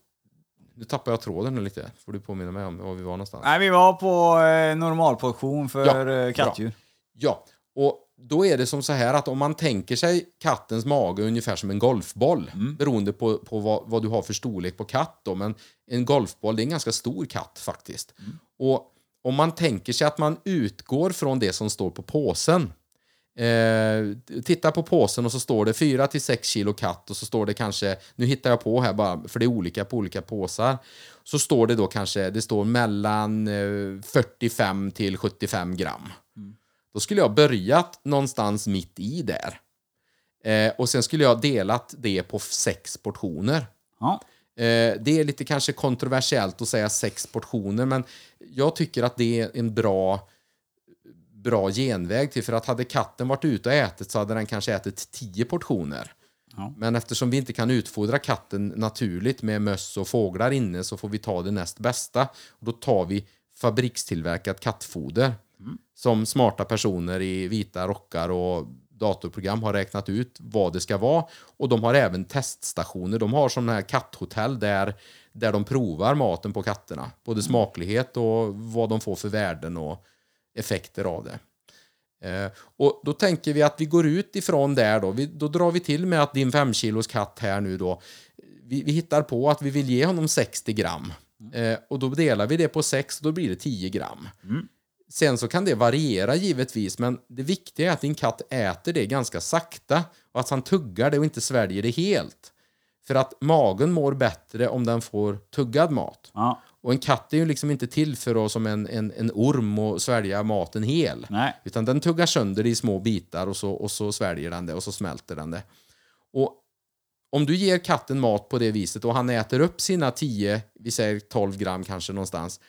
nu tappar jag tråden nu lite, får du påminna mig om var vi var någonstans. Nej, vi var på eh, normalportion för Ja, eh, kattdjur. Ja, och då är det som så här att om man tänker sig kattens mage ungefär som en golfboll, beroende på, på vad, vad du har för storlek på katt då, men en golfboll är en ganska stor katt faktiskt. Och om man tänker sig att man utgår från det som står på påsen, Eh, titta på påsen och så står det 4 till 6 kilo katt och så står det kanske, nu hittar jag på här bara för det är olika på olika påsar. Så står det då kanske, det står mellan eh, 45 till 75 gram. Då skulle jag börjat någonstans mitt i där. Eh, och sen skulle jag delat det på sex portioner. Ja. Eh, det är lite kanske kontroversiellt att säga sex portioner, men jag tycker att det är en bra bra genväg till. För att hade katten varit ute och ätit så hade den kanske ätit tio portioner. Ja. Men eftersom vi inte kan utfodra katten naturligt med möss och fåglar inne så får vi ta det näst bästa. Och då tar vi fabrikstillverkat kattfoder. Som smarta personer i vita rockar och datorprogram har räknat ut vad det ska vara. Och de har även teststationer. De har sådana här katthotell där, där de provar maten på katterna. Både smaklighet och vad de får för värden och effekter av det. Eh, och då tänker vi att vi går ut ifrån där då. Vi, då drar vi till med att din 5 kilos katt här nu då, vi, vi hittar på att vi vill ge honom 60 gram. Eh, och då delar vi det på 6 och då blir det 10 gram. Sen så kan det variera givetvis, men det viktiga är att din katt äter det ganska sakta och att han tuggar det och inte sväljer det helt. För att magen mår bättre om den får tuggad mat. Ja. Och en katt är ju liksom inte till för att som en, en, en orm och svälja maten hel. Nej. Utan den tuggar sönder det i små bitar och så, och så sväljer den det och så smälter den det. Och om du ger katten mat på det viset och han äter upp sina 10, vi säger 12 gram kanske någonstans,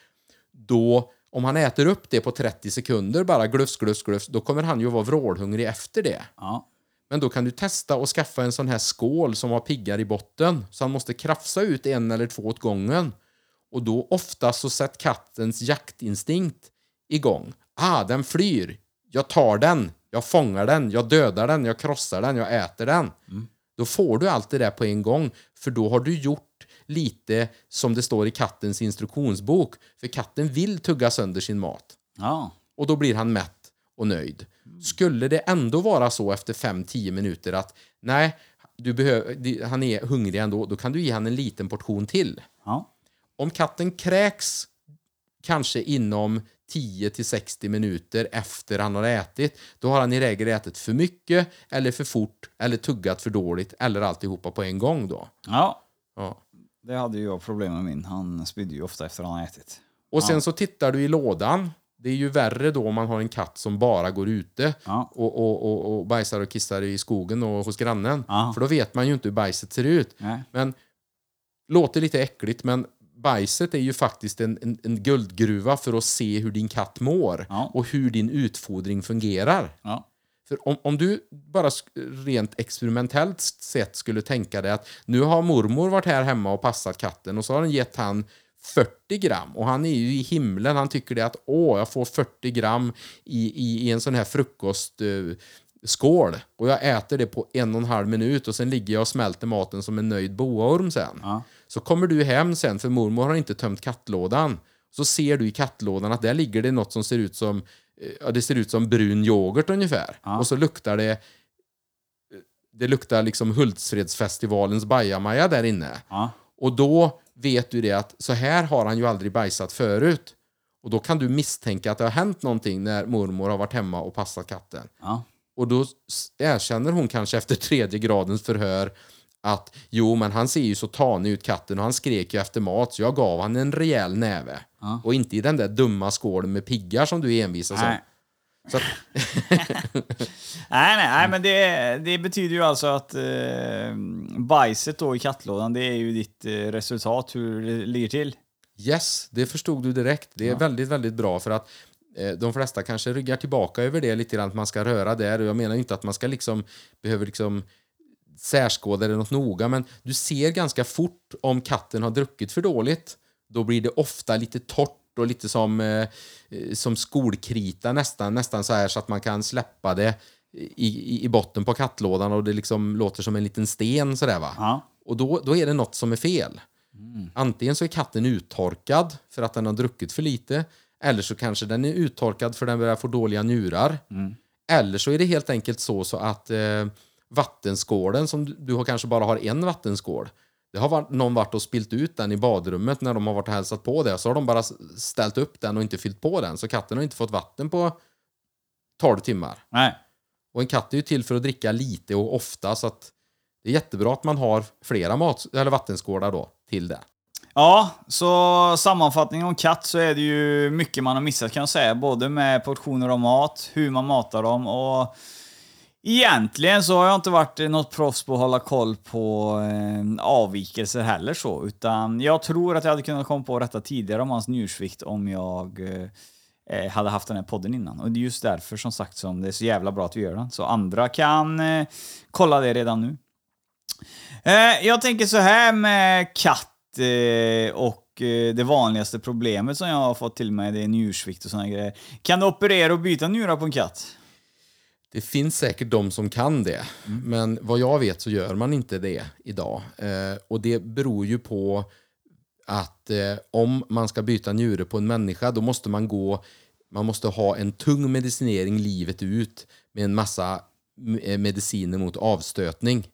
då om han äter upp det på 30 sekunder bara glufs, glufs, glufs, då kommer han ju vara vrålhungrig efter det. Ja. Men då kan du testa att skaffa en sån här skål som har piggar i botten. Så han måste krafsa ut en eller två åt gången. Och då ofta så sätter kattens jaktinstinkt igång. Ah, den flyr. Jag tar den. Jag fångar den. Jag dödar den. Jag krossar den. Jag äter den. Då får du allt det där på en gång. För då har du gjort lite som det står i kattens instruktionsbok. För katten vill tugga sönder sin mat. Ja. Och då blir han mätt och nöjd. Skulle det ändå vara så efter 5-10 minuter att nej, du behöver, han är hungrig ändå, då kan du ge han en liten portion till. Ja. Om katten kräks kanske inom 10-60 minuter efter han har ätit, då har han i regel ätit för mycket eller för fort eller tuggat för dåligt eller alltihopa på en gång då. Ja. Ja. Det hade ju jag problem med min. Han spydde ju ofta efter han ätit. Och sen så tittar du i lådan. Det är ju värre då om man har en katt som bara går ute Ja. och, och, och, och bajsar och kissar i skogen och hos grannen. Ja. För då vet man ju inte hur bajset ser ut. Nej. Men låter lite äckligt, men bajset är ju faktiskt en, en, en guldgruva för att se hur din katt mår Ja. och hur din utfodring fungerar. Ja. För om, om du bara rent experimentellt sett skulle tänka dig att nu har mormor varit här hemma och passat katten och så har den gett han 40 gram och han är ju i himlen. Han tycker det att åh, jag får 40 gram i, i, i en sån här frukostskål skål och jag äter det på en och en halv minut och sen ligger jag och smälter maten som en nöjd boaorm sen. Ja. Så kommer du hem sen, för mormor har inte tömt kattlådan. Så ser du i kattlådan att där ligger det något som ser ut som eh, ja, det ser ut som brun yoghurt ungefär. Ja. Och så luktar det det luktar liksom Hultsfredsfestivalens bajamaja där inne. Ja. Och då vet du det att så här har han ju aldrig bajsat förut. Och då kan du misstänka att det har hänt någonting när mormor har varit hemma och passat katten. Ja. Och då erkänner hon kanske efter tredje gradens förhör att jo, men han ser ju så tanig ut katten och han skrek ju efter mat så jag gav han en rejäl näve. Och inte i den där dumma skålen med piggar som du envisas. Nej. Så att, Nej, nej, nej, men det, det betyder ju alltså att eh, bajset då i kattlådan, det är ju ditt eh, resultat, hur det ligger till. yes, det förstod du direkt. Det är väldigt, väldigt bra för att eh, de flesta kanske ryggar tillbaka över det lite grann, att man ska röra där. Och jag menar inte att man ska liksom, behöver liksom särskåda det något noga, men du ser ganska fort om katten har druckit för dåligt. Då blir det ofta lite torrt och lite som, eh, eh, som skolkrita nästan, nästan så här så att man kan släppa det i, i, botten på kattlådan och det liksom låter som en liten sten sådär va. Ja. Och då, då är det något som är fel. Antingen så är katten uttorkad för att den har druckit för lite. Eller så kanske den är uttorkad för den börjar få dåliga njurar. Eller så är det helt enkelt så, så att eh, vattenskålen, som du, har kanske bara har en vattenskål. Det har varit, någon varit och spilt ut den i badrummet när de har varit och hälsat på det. Så har de bara ställt upp den och inte fyllt på den. Så katten har inte fått vatten på 12 timmar. Nej. Och en katt är ju till för att dricka lite och ofta så att det är jättebra att man har flera mat eller vattenskålar då till det. Ja, så sammanfattning om katt så är det ju mycket man har missat kan jag säga. Både med portioner av mat, hur man matar dem och Egentligen så har jag inte varit något proffs på att hålla koll på eh, avvikelser heller så, utan jag tror att jag hade kunnat komma på detta tidigare om hans njursvikt om jag eh, eh, hade haft den här podden innan. Och det är just därför som sagt som det är så jävla bra att vi gör den. Så andra kan eh, kolla det redan nu. Eh, jag tänker så här med katt eh, och eh, det vanligaste problemet som jag har fått till mig det är njursvikt och såna grejer. Kan du operera och byta njurar på en katt? Det finns säkert de som kan det, men vad jag vet så gör man inte det idag. Eh, och det beror ju på att eh, om man ska byta njure på en människa, då måste man gå man måste ha en tung medicinering livet ut med en massa eh, mediciner mot avstötning.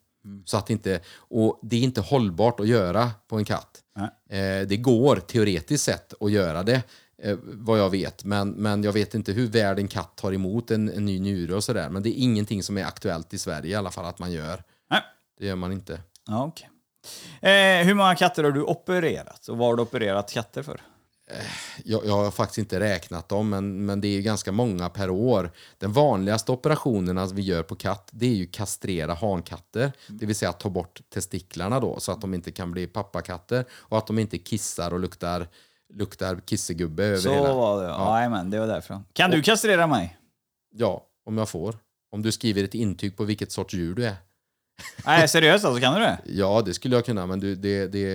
Så att inte, och det är inte hållbart att göra på en katt. Eh, det går teoretiskt sett att göra det, eh, vad jag vet. Men, men jag vet inte hur väl en katt tar emot en, en ny njure och sådär. Men det är ingenting som är aktuellt i Sverige i alla fall att man gör. Nej. Det gör man inte. Ja, okej. Eh, hur många katter har du opererat? Och vad har du opererat katter för? Jag, jag har faktiskt inte räknat dem, men, men det är ganska många per år. Den vanligaste operationerna vi gör på katt, det är ju kastrera hankatter. Det vill säga att ta bort testiklarna då, så att de inte kan bli pappakatter och att de inte kissar och luktar, luktar kissegubbe över Så hela. var det, ja. Jajamän, det var därför. Kan du kastrera mig? Ja, om jag får. Om du skriver ett intyg på vilket sorts djur du är. Nej, seriöst alltså, kan du det? Ja, det skulle jag kunna, men du, det, det,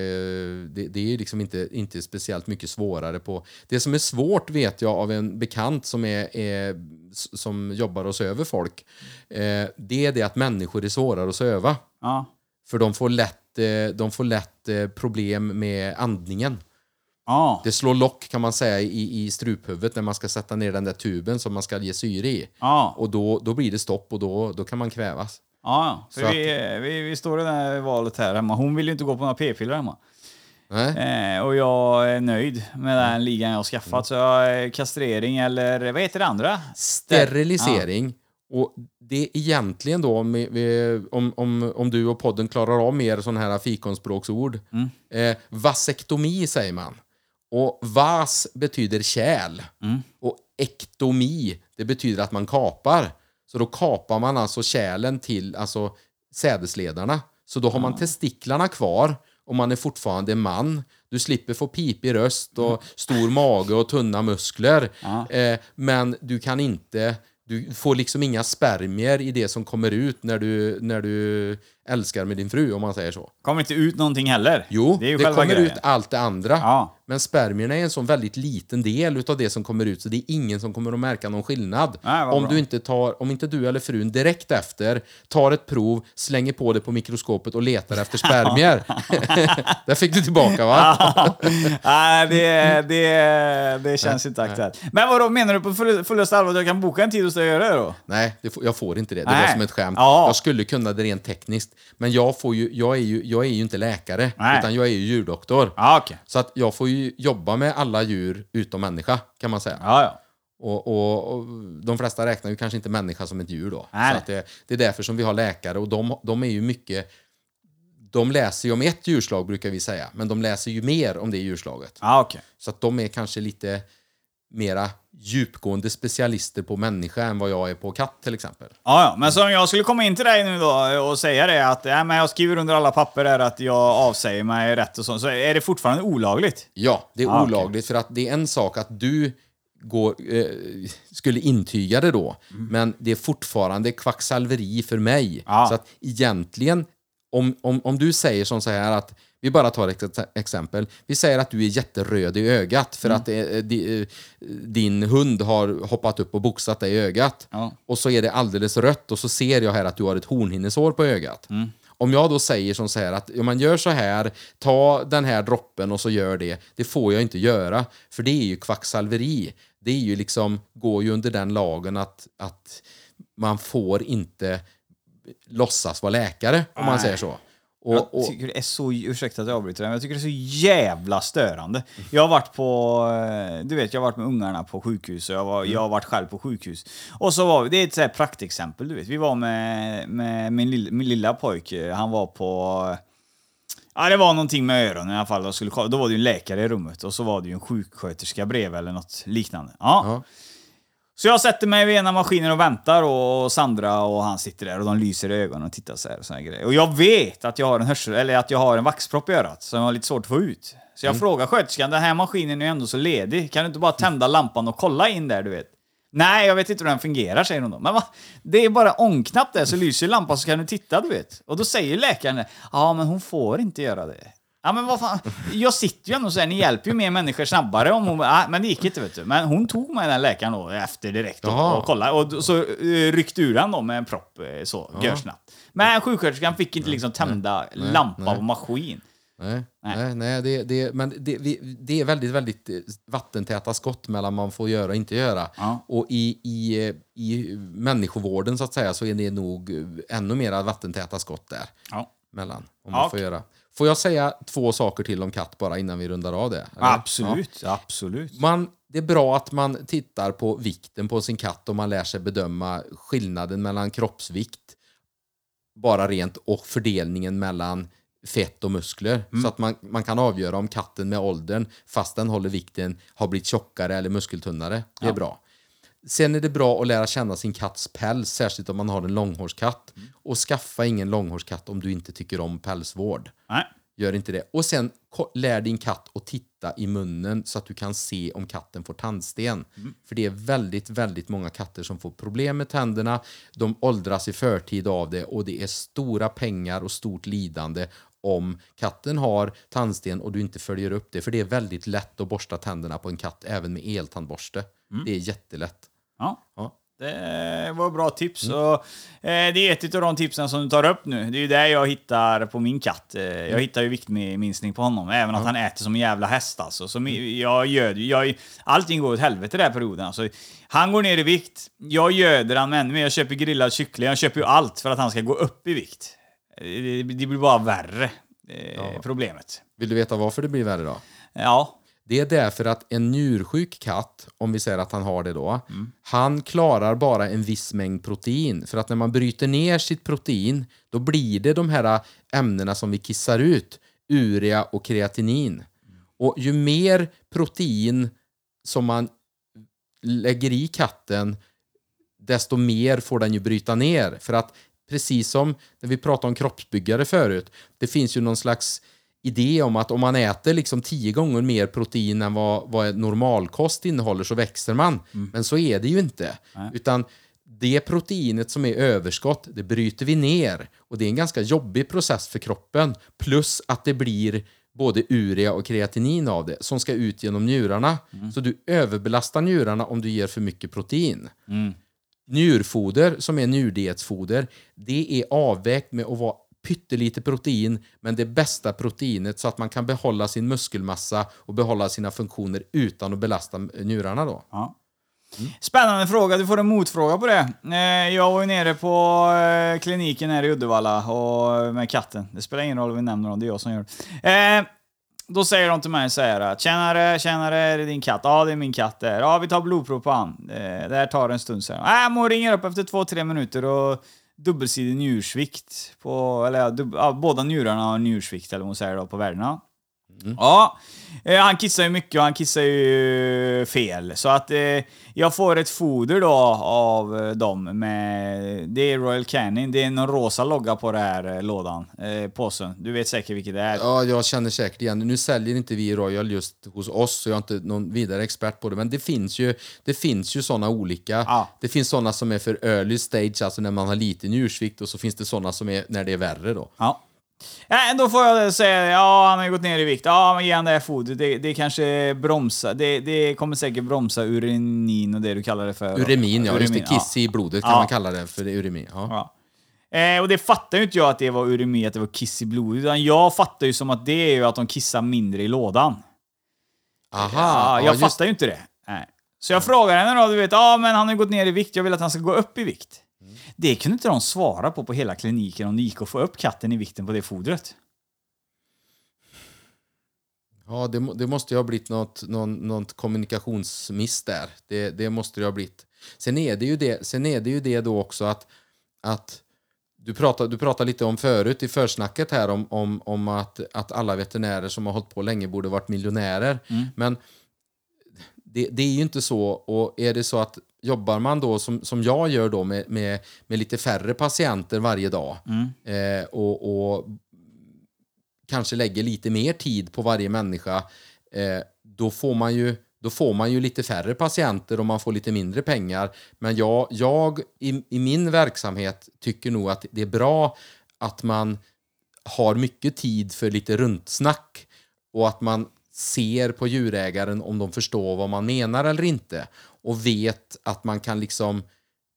det, det är liksom inte, inte speciellt mycket svårare på... Det som är svårt vet jag av en bekant som, är, är, som jobbar och söver folk. Eh, det är det att människor är svårare att söva. Ja. För de får lätt, eh, de får lätt eh, problem med andningen. Ja. Det slår lock kan man säga i, i struphuvudet när man ska sätta ner den där tuben som man ska ge syre i. Ja. Och då, då blir det stopp och då, då kan man kvävas. Ja, för Så att- vi, vi, vi står i det här valet här hemma. Hon vill ju inte gå på några p-piller hemma. Eh, och jag är nöjd med den ligan jag har skaffat. Så jag, eh, kastrering eller vad heter det andra? sterilisering. Och det är egentligen då, med, om, om, om du och podden klarar av mer sådana här fikonspråksord. Eh, vasektomi säger man. Och vas betyder kärl. Och ektomi, det betyder att man kapar. Så då kapar man alltså kärlen till alltså sädesledarna. Så då har man testiklarna kvar och man är fortfarande man. Du slipper få pipig röst och stor mage och tunna muskler. Eh, men du kan inte, du får liksom inga spermier i det som kommer ut när du, när du älskar med din fru, om man säger så. Kommer inte ut någonting heller. Jo, det är ju det själva kommer grejen. ut allt det andra. Ja. Men spermierna är en sån väldigt liten del utav det som kommer ut, så det är ingen som kommer att märka någon skillnad. Nej, vad om, bra. du inte tar, om inte du eller frun direkt efter tar ett prov, slänger på det på mikroskopet och letar efter spermier. Där fick du tillbaka va? Nej, det, det, det känns inte aktuellt. Men vadå, menar du på full- fullaste allvar att jag kan boka en tid hos dig och göra det då? Nej, det jag får inte det. Det Nej. var som ett skämt. Ja. Jag skulle kunna det rent tekniskt. Men jag, får ju, jag, är, ju, jag är ju inte läkare, Nej. utan jag är ju djurdoktor. Ja, okej. Så att jag får ju jobba med alla djur utom människa, kan man säga. Ja, ja. Och, och, och de flesta räknar ju kanske inte människa som ett djur då. Nej. Så att det, det är därför som vi har läkare och de, de är ju mycket... De läser ju om ett djurslag brukar vi säga, men de läser ju mer om det djurslaget. Ja, okej. Så att de är kanske lite mera djupgående specialister på människa än vad jag är på katt till exempel. Ja, ja. Men så om jag skulle komma in till dig nu då och säga det att ja, men jag skriver under alla papper där att jag avsäger mig rätt och så, så är det fortfarande olagligt? Ja, det är Ah, olagligt för att det är en sak att du går, eh, skulle intyga det då, men det är fortfarande kvacksalveri för mig. Ja. Så att egentligen, om, om, om du säger som så här att vi bara tar ett ex- exempel. Vi säger att du är jätteröd i ögat för att eh, eh, din hund har hoppat upp och boxat dig i ögat. Ja. Och så är det alldeles rött och så ser jag här att du har ett hornhinnesår på ögat. Om jag då säger som så här att ja, man gör så här, ta den här droppen och så gör det. Det får jag inte göra, för det är ju kvacksalveri. Det är ju liksom, går ju under den lagen att, att man får inte låtsas vara läkare, om man Nej. säger så. Jag Och, och, tycker det är så, ursäkta att jag avbryter men jag tycker det är så jävla störande. Jag har varit på, eh, du vet, jag har varit med ungarna på sjukhus och jag, var, jag har varit själv på sjukhus. Och så var vi, det är ett så här praktexempel, du vet. Vi var med, med min, lilla, min lilla pojke, han var på, ja det var någonting med öronen i alla fall. Jag skulle, då var det ju en läkare i rummet och så var det ju en sjuksköterska bredvid eller något liknande. Ja. Ja. Så jag sätter mig vid ena maskinen och väntar och Sandra och han sitter där och de lyser i ögonen och tittar så här och så här grejer. Och jag vet att jag har en hörsel, eller att jag har en vaxpropp i örat som jag har lite svårt att få ut. Så jag frågar sköterskan, den här maskinen är ju ändå så ledig, kan du inte bara tända lampan och kolla in där du vet? Nej, jag vet inte hur den fungerar, säger hon då. Men va? Det är bara ångknapp där så lyser lampan så kan du titta, du vet. Och då säger läkaren, ja men hon får inte göra det. Ja men vad fan, jag sitter ju ändå så här, ni hjälper ju mer människor snabbare om hon... Ja, men det gick inte vet du. Men hon tog mig den läkaren då efter direkt och, och kollade. Och så uh, ryckte ur den då med en propp eh, så, görsnabbt. Men sjuksköterskan fick inte liksom tända lampa nej. på maskin. Nej, nej. nej, det, det, men det, vi, det är väldigt, väldigt eh, vattentäta skott mellan man får göra och inte göra. Ja. Och i, i, eh, i människovården så att säga så är det nog eh, ännu mer vattentäta skott där. Ja. Mellan, om Ja, man får okej. göra. Får jag säga två saker till om katt bara innan vi rundar av det? eller? Absolut, absolut. Man, det är bra att man tittar på vikten på sin katt och man lär sig bedöma skillnaden mellan kroppsvikt bara rent och fördelningen mellan fett och muskler. Så att man, man kan avgöra om katten med åldern, fast den håller vikten, har blivit tjockare eller muskeltunnare. Det är bra. Sen är det bra att lära känna sin katts päls, särskilt om man har en långhårskatt. Och skaffa ingen långhårskatt om du inte tycker om pälsvård. Nej. Gör inte det. Och sen lär din katt att titta i munnen så att du kan se om katten får tandsten. För det är väldigt, väldigt många katter som får problem med tänderna. De åldras i förtid av det och det är stora pengar och stort lidande om katten har tandsten och du inte följer upp det. För det är väldigt lätt att borsta tänderna på en katt även med eltandborste. Det är jättelätt. Ja. Ja. Det var bra tips. Och, eh, det är ett av de tipsen som du tar upp nu. Det är ju det jag hittar på min katt. Eh, jag hittar ju viktminskning på honom, även att han äter som en jävla häst alltså. Så mi- jag ju- jag, Allting går åt helvete den här perioden. Alltså, han går ner i vikt, jag göder han med ännu mer. Jag köper grillad kyckling, jag köper ju allt för att han ska gå upp i vikt. Eh, Det, det blir bara värre, eh, problemet. Vill du veta varför det blir värre då? Ja, det är därför att en njursjuk katt, om vi säger att han har det då, han klarar bara en viss mängd protein. För att när man bryter ner sitt protein, då blir det de här äh, ämnena som vi kissar ut, urea och kreatinin. Och ju mer protein som man lägger i katten, desto mer får den ju bryta ner. För att precis som när vi pratade om kroppsbyggare förut, det finns ju någon slags idé om att om man äter liksom tio gånger mer protein än vad, vad normalkost innehåller så växer man. Men så är det ju inte. Utan det proteinet som är överskott, det bryter vi ner. Och det är en ganska jobbig process för kroppen. Plus att det blir både urea och kreatinin av det som ska ut genom njurarna. Så du överbelastar njurarna om du ger för mycket protein. Njurfoder, som är njurdietsfoder, det är avvägt med att vara pyttelite protein, men det bästa proteinet så att man kan behålla sin muskelmassa och behålla sina funktioner utan att belasta njurarna då. Ja. Spännande fråga, du får en motfråga på det. Eh, jag var ju nere på eh, kliniken här i Uddevalla och eh, med katten. Det spelar ingen roll om vi nämner dem, det är jag som gör det. Då säger de till mig så här att tjenare, tjenare, är det din katt? Ja, det är min katt där. Ja, vi tar blodprov på han. Det här tar en stund sen. Äh, man ringer upp efter två, tre minuter och dubbelsidig njursvikt. På, eller ja, dub, ja, båda njurarna har njursvikt, eller vad man säger då, på värdena. Ja, eh, han kissar ju mycket och han kissar ju fel. Så att eh, jag får ett foder då av eh, dem med... Det är Royal Canin. Det är någon rosa logga på den här eh, lådan. Eh, påsen. Du vet säkert vilket det är. Ja, jag känner säkert igen. Nu säljer inte vi Royal just hos oss, så jag är inte någon vidare expert på det. Men det finns ju, det finns ju såna olika. Ja. Det finns såna som är för early stage, alltså när man har lite njursvikt, och så finns det såna som är när det är värre då. Ja. Äh, då får jag säga, ja han har ju gått ner i vikt. Ja, men ge han det här fodret. Det, det kanske bromsar. Det, det kommer säkert bromsa urenin och det du kallar det för. Uremin, ja. Just det. Uremin, Kiss i blodet kan Ja. man kalla det för uremin. Ja. Ja. Eh, och det fattar ju inte jag att det var uremi, att det var kiss i blodet. Utan jag fattar ju som att det är ju att de kissar mindre i lådan. Aha, Ja, ja, jag just- fattar ju inte det. Nej. Så jag frågar henne då, du vet, ja men han har gått ner i vikt, jag vill att han ska gå upp i vikt. Det kunde inte de svara på på hela kliniken om det gick att få upp katten i vikten på det fodret. Ja, det, det måste ju ha blivit något, någon, något kommunikationsmiss där. Det, det måste det ha blivit. Sen är det ju det, sen är det, ju det då också att, att du pratade, du pratade lite om förut i försnacket här om, om, om att, att alla veterinärer som har hållit på länge borde varit miljonärer. Men det, det är ju inte så. Och är det så att jobbar man då som, som jag gör då med, med, med lite färre patienter varje dag eh, och, och kanske lägger lite mer tid på varje människa, eh, då, får man ju, då får man ju lite färre patienter och man får lite mindre pengar. Men jag, jag i, i min verksamhet tycker nog att det är bra att man har mycket tid för lite rundsnack och att man ser på djurägaren om de förstår vad man menar eller inte och vet att man kan liksom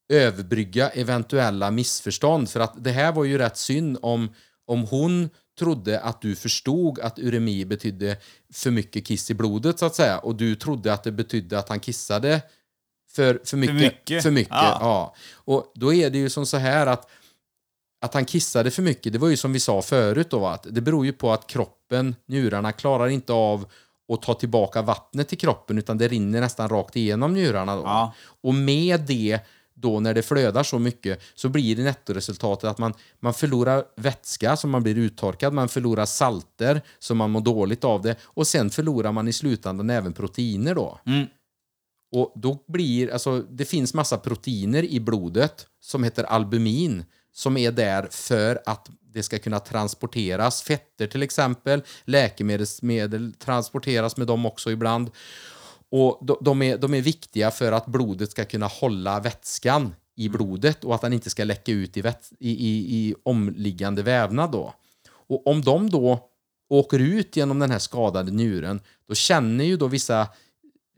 överbrygga eventuella missförstånd. För att det här var ju rätt synd om, om hon trodde att du förstod att uremi betydde för mycket kiss i blodet så att säga och du trodde att det betydde att han kissade för, för mycket. mycket. För mycket Ja. ja. Och då är det ju som så här att att han kissade för mycket, det var ju som vi sa förut då, att det beror ju på att kroppen, njurarna, klarar inte av att ta tillbaka vattnet till kroppen utan det rinner nästan rakt igenom njurarna då. Ja. Och med det då när det flödar så mycket så blir det nettoresultatet att man, man förlorar vätska så man blir uttorkad, man förlorar salter så man mår dåligt av det och sen förlorar man i slutändan även proteiner då. Och då blir, alltså det finns massa proteiner i blodet som heter albumin som är där för att det ska kunna transporteras. Fetter till exempel, läkemedelsmedel transporteras med dem också ibland. Och de, de, är, de är viktiga för att blodet ska kunna hålla vätskan i blodet och att den inte ska läcka ut i, väts- i, i, i omliggande vävnad. Då. Och om de då åker ut genom den här skadade njuren, då känner ju då vissa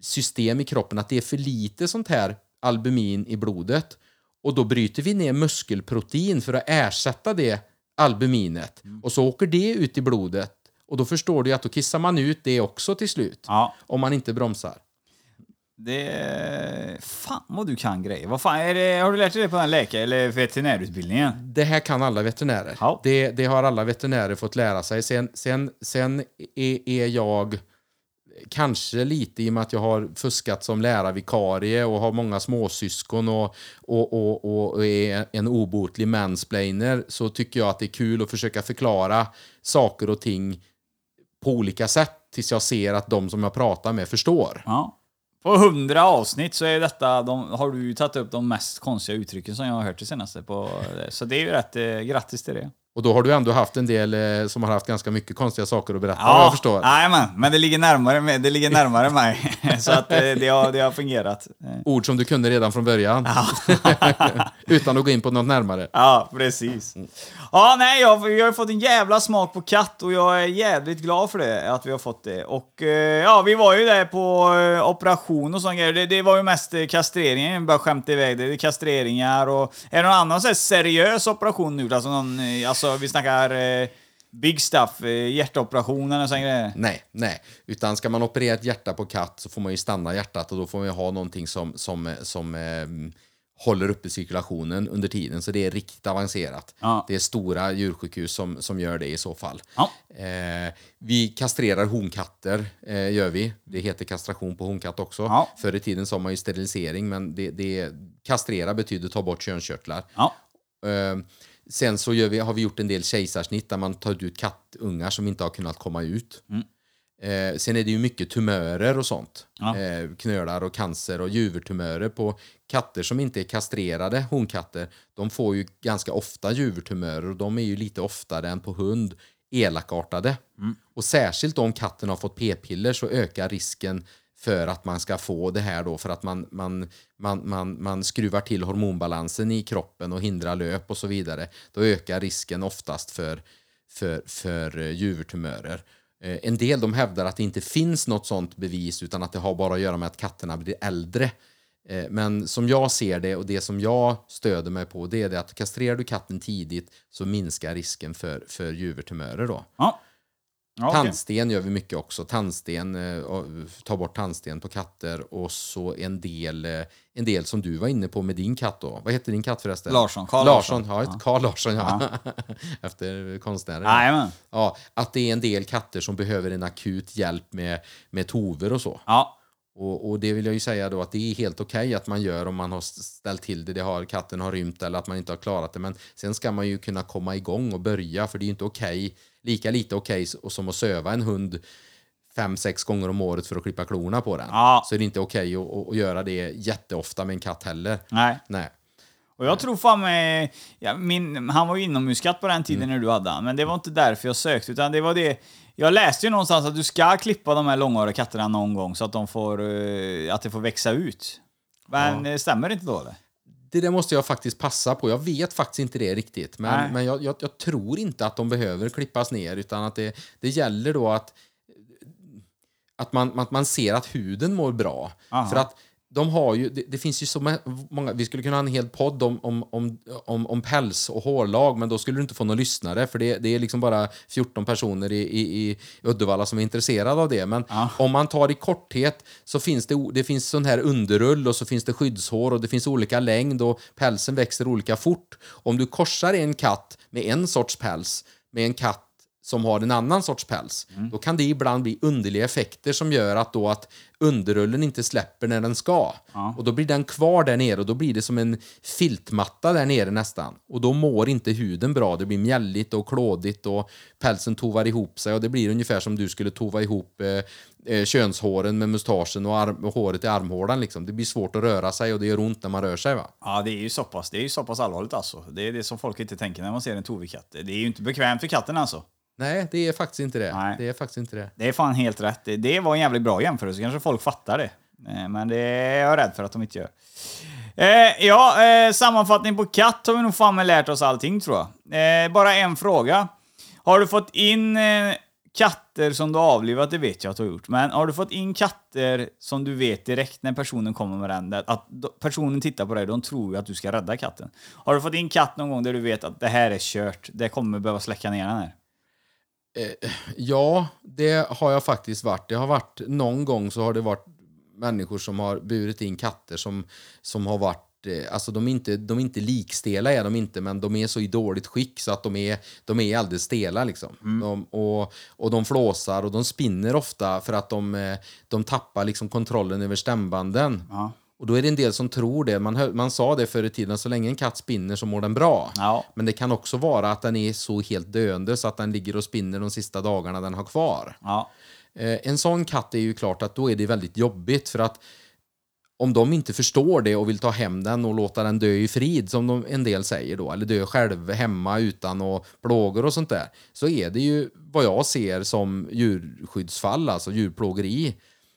system i kroppen att det är för lite sånt här albumin i blodet. Och då bryter vi ner muskelprotein för att ersätta det albuminet. Och så åker det ut i blodet. Och då förstår du att då kissar man ut det också till slut. Ja. Om man inte bromsar. Det... Fan vad du kan grejer. Vad fan, är det, har du lärt dig det på den läkare eller veterinärutbildningen? Det här kan alla veterinärer. Ja. Det, det har alla veterinärer fått lära sig. Sen, sen, sen är jag kanske lite i och med att jag har fuskat som lärarvikarie och har många småsyskon och, och, och, och är en obotlig mansplainer så tycker jag att det är kul att försöka förklara saker och ting på olika sätt tills jag ser att de som jag pratar med förstår. Ja. På hundra avsnitt så är detta, de, har du tagit upp de mest konstiga uttrycken som jag har hört det senaste på. Så det är ju rätt, eh, grattis till det. Och då har du ändå haft en del eh, som har haft ganska mycket konstiga saker att berätta vad jag förstår. Jajamän, men det ligger närmare, det ligger närmare mig. Så att eh, det har, det har fungerat. Eh, Ord som du kunde redan från början. Utan att gå in på något närmare. Ja, precis. Ja, nej, jag, vi har fått en jävla smak på katt och jag är jävligt glad för det, att vi har fått det. Och eh, ja, vi var ju där på eh, operation och sånt. Det, det var ju mest eh, kastreringen, bara skämta iväg det. det är kastreringar och... Är det någon annan så seriös operation nu? Alltså, någon, eh, alltså vi snackar eh, big stuff, eh, hjärtoperationen och sånt grejer. Nej, nej. Utan ska man operera ett hjärta på katt så får man ju stanna hjärtat och då får man ju ha någonting som, som, som eh, håller uppe cirkulationen under tiden. Så det är riktigt avancerat. Ja. Det är stora djursjukhus som, som gör det i så fall. Ja. Eh, vi kastrerar honkatter, eh, gör vi. Det heter kastration på honkatt också. Ja. Förr i tiden sa man ju sterilisering, men det, det, kastrera betyder ta bort könskörtlar. Ja. Eh, sen så vi, har vi gjort en del kejsarsnitt där man tar ut kattungar som inte har kunnat komma ut. Eh, sen är det ju mycket tumörer och sånt. Ja. Eh, knölar och cancer och juvertumörer på katter som inte är kastrerade, honkatter. De får ju ganska ofta juvertumörer och de är ju lite oftare än på hund elakartade. Och särskilt om katten har fått p-piller så ökar risken för att man ska få det här då för att man, man, man, man, man skruvar till hormonbalansen i kroppen och hindrar löp och så vidare. Då ökar risken oftast för, för, för eh, juvertumörer. Eh, en del de hävdar att det inte finns något sånt bevis utan att det har bara att göra med att katterna blir äldre. Eh, men som jag ser det och det som jag stöder mig på det är det att kastrerar du katten tidigt så minskar risken för, för juvertumörer då. Ja. Ja, okej. Tandsten gör vi mycket också. Tandsten, eh, och ta bort tandsten på katter och så en del, eh, en del som du var inne på med din katt då. Vad heter din katt förresten? Larsson, Carl Larsson. Larsson. Ja, Carl Larsson ja. Efter konstnären. Jajamän. Ja, att det är en del katter som behöver en akut hjälp med, med tover och så. Ja. Och, och det vill jag ju säga då att det är helt okej att man gör om man har ställt till det, det har, katten har rymt eller att man inte har klarat det. Men sen ska man ju kunna komma igång och börja för det är ju inte okej, lika lite okej s- som att söva en hund fem, sex gånger om året för att klippa klorna på den. Ja. Så är det inte okej att, att, att göra det jätteofta med en katt heller. Nej. Nej. Och jag tror fan med, ja, min, han var ju inomhuskatt på den tiden när du hade han, men det var inte därför jag sökte, utan det var det... Jag läste ju någonstans att du ska klippa de här långhåriga katterna någon gång så att de får, eh, att det får växa ut. Men eh, stämmer det inte då eller? Det där måste jag faktiskt passa på. Jag vet faktiskt inte det riktigt. Nej. Men, men jag, jag, jag tror inte att de behöver klippas ner utan att det, det gäller då att, att, man, att man ser att huden mår bra. Aha. För att de har ju, det, det, finns ju så många, vi skulle kunna ha en hel podd om, om, om, om, om päls och hårlag, men då skulle du inte få några lyssnare, för det, det är liksom bara 14 personer i, i, i Uddevalla som är intresserade av det. Men ja. om man tar i korthet så finns det, det finns sån här underull och så finns det skyddshår och det finns olika längd och pälsen växer olika fort. Om du korsar en katt med en sorts päls med en katt som har en annan sorts päls, mm. då kan det ibland bli underliga effekter som gör att, då att underrullen inte släpper när den ska. Ja. Och då blir den kvar där nere och då blir det som en filtmatta där nere nästan. Och då mår inte huden bra. Det blir mjälligt och klådigt och pälsen tovar ihop sig och det blir ungefär som du skulle tova ihop eh, eh, könshåren med mustaschen och, arm, och håret i armhålan. Liksom. Det blir svårt att röra sig och det gör ont när man rör sig. Va? Ja, det är ju så pass, det är ju så allvarligt alltså. Det är det som folk inte tänker när man ser en tovig katt. Det är ju inte bekvämt för katten alltså. Nej, det är faktiskt inte det. Nej. Det är faktiskt inte det. Det är fan helt rätt. Det var en jävligt bra jämförelse. Kanske folk fattar det. Eh, men det är jag rädd för att de inte gör. Eh, ja, eh, sammanfattning på katt har vi nog fan med lärt oss allting tror jag. Eh, bara en fråga. Har du fått in eh, katter som du avlivat? Det vet jag att du har gjort. Men har du fått in katter som du vet direkt när personen kommer med den, att personen tittar på dig, de tror ju att du ska rädda katten. Har du fått in katt någon gång där du vet att det här är kört, det kommer behöva släcka ner den här? Eh, ja, det har jag faktiskt varit. Det har varit någon gång så har det varit människor som har burit in katter som, som har varit eh, Alltså de är, inte, de är inte likstela, är de inte, men de är så i dåligt skick så att de är, de är alldeles stela. Liksom. Mm. De, och, och de flåsar och de spinner ofta för att de, eh, de tappar liksom kontrollen över stämbanden. Ja. Och då är det en del som tror det. Man, man sa det förr i tiden, så länge en katt spinner så mår den bra. Ja. Men det kan också vara att den är så helt döende så att den ligger och spinner de sista dagarna den har kvar. Ja. Eh, en sån katt är ju klart att då är det väldigt jobbigt för att om de inte förstår det och vill ta hem den och låta den dö i frid, som de, en del säger då, eller dö själv hemma utan och plågor och sånt där, så är det ju vad jag ser som djurskyddsfall, alltså djurplågeri.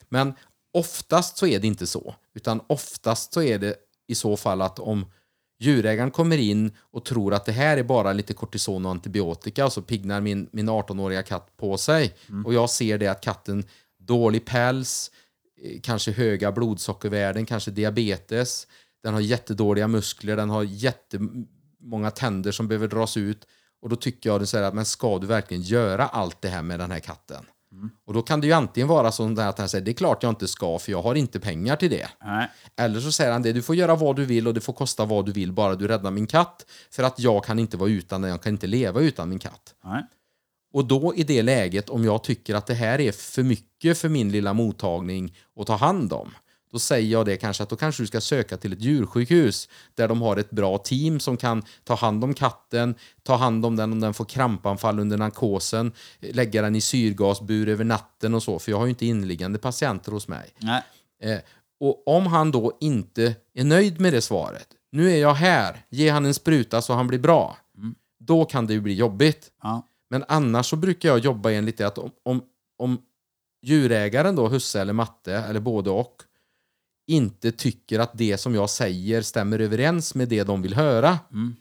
Men Oftast så är det inte så, utan oftast så är det i så fall att om djurägaren kommer in och tror att det här är bara lite kortison och antibiotika och så piggnar min, min 18-åriga katt på sig mm. och jag ser det att katten dålig päls, eh, kanske höga blodsockervärden, kanske diabetes, den har jättedåliga muskler, den har jättemånga tänder som behöver dras ut och då tycker jag att men ska du verkligen göra allt det här med den här katten? Och då kan det ju antingen vara så att han säger det är klart jag inte ska för jag har inte pengar till det. Nej. Eller så säger han det, du får göra vad du vill och det får kosta vad du vill bara du räddar min katt. För att jag kan inte vara utan den, jag kan inte leva utan min katt. Nej. Och då i det läget, om jag tycker att det här är för mycket för min lilla mottagning att ta hand om, då säger jag det kanske att då kanske du ska söka till ett djursjukhus där de har ett bra team som kan ta hand om katten, ta hand om den om den får krampanfall under narkosen, lägga den i syrgasbur över natten och så, för jag har ju inte inliggande patienter hos mig. Eh, och om han då inte är nöjd med det svaret, nu är jag här, ge han en spruta så han blir bra, mm. då kan det ju bli jobbigt. Ja. Men annars så brukar jag jobba enligt det att om, om, om djurägaren då, husse eller matte, eller både och, inte tycker att det som jag säger stämmer överens med det de vill höra mm.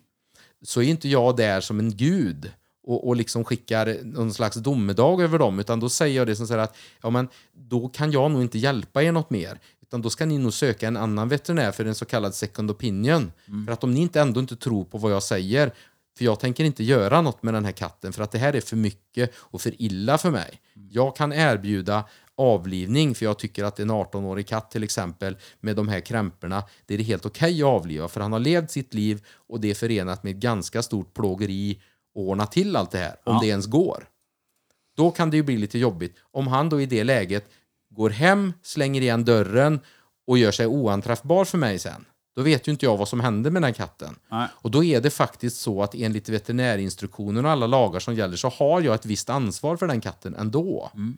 så är inte jag där som en gud och, och liksom skickar någon slags domedag över dem utan då säger jag det som säger att ja, men då kan jag nog inte hjälpa er något mer utan då ska ni nog söka en annan veterinär för en så kallad second opinion. Mm. För att om ni inte ändå inte tror på vad jag säger för jag tänker inte göra något med den här katten för att det här är för mycket och för illa för mig. Mm. Jag kan erbjuda avlivning för jag tycker att en 18-årig katt till exempel med de här krämporna det är det helt okej okay att avliva för han har levt sitt liv och det är förenat med ett ganska stort plågeri att ordna till allt det här om ja. det ens går. Då kan det ju bli lite jobbigt om han då i det läget går hem, slänger igen dörren och gör sig oanträffbar för mig sen. Då vet ju inte jag vad som händer med den katten. Nej. Och då är det faktiskt så att enligt veterinärinstruktionen och alla lagar som gäller så har jag ett visst ansvar för den katten ändå. Mm.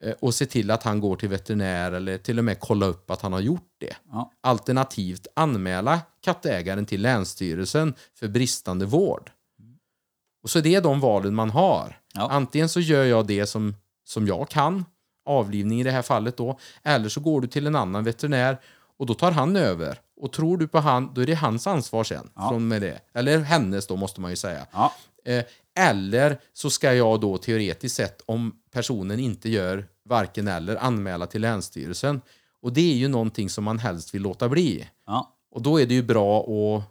Eh, och se till att han går till veterinär eller till och med kolla upp att han har gjort det. Ja. Alternativt anmäla kattägaren till Länsstyrelsen för bristande vård. Och så är det de valen man har. Ja. Antingen så gör jag det som, som jag kan, avlivning i det här fallet då, eller så går du till en annan veterinär och då tar han över. Och tror du på han, då är det hans ansvar sen. Ja. Från med det. Eller hennes då, måste man ju säga. Ja. Eh, eller så ska jag då teoretiskt sett, om personen inte gör varken eller, anmäla till Länsstyrelsen. Och det är ju någonting som man helst vill låta bli. Ja. Och då är det ju bra att,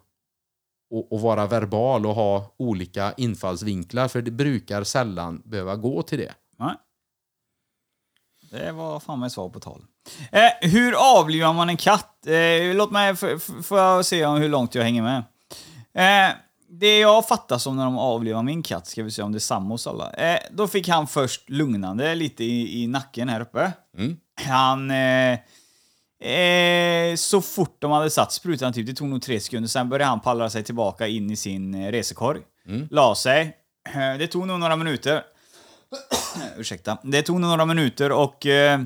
att, vara verbal och ha olika infallsvinklar, för det brukar sällan behöva gå till det. Nej. Det var fan med svar på tal. Eh, hur avlivar man en katt? Eh, låt mig, får jag se om hur långt jag hänger med. Eh, det jag fattar som när de avlivar min katt, ska vi se om det är samma hos alla. Eh, då fick han först lugnande lite i, i nacken här uppe. Han... Eh, eh, så fort de hade satt sprutan, typ, det tog nog tre sekunder, sen började han pallra sig tillbaka in i sin eh, resekorg. La sig. Eh, det tog nog några minuter. Ursäkta. Det tog nog några minuter och eh,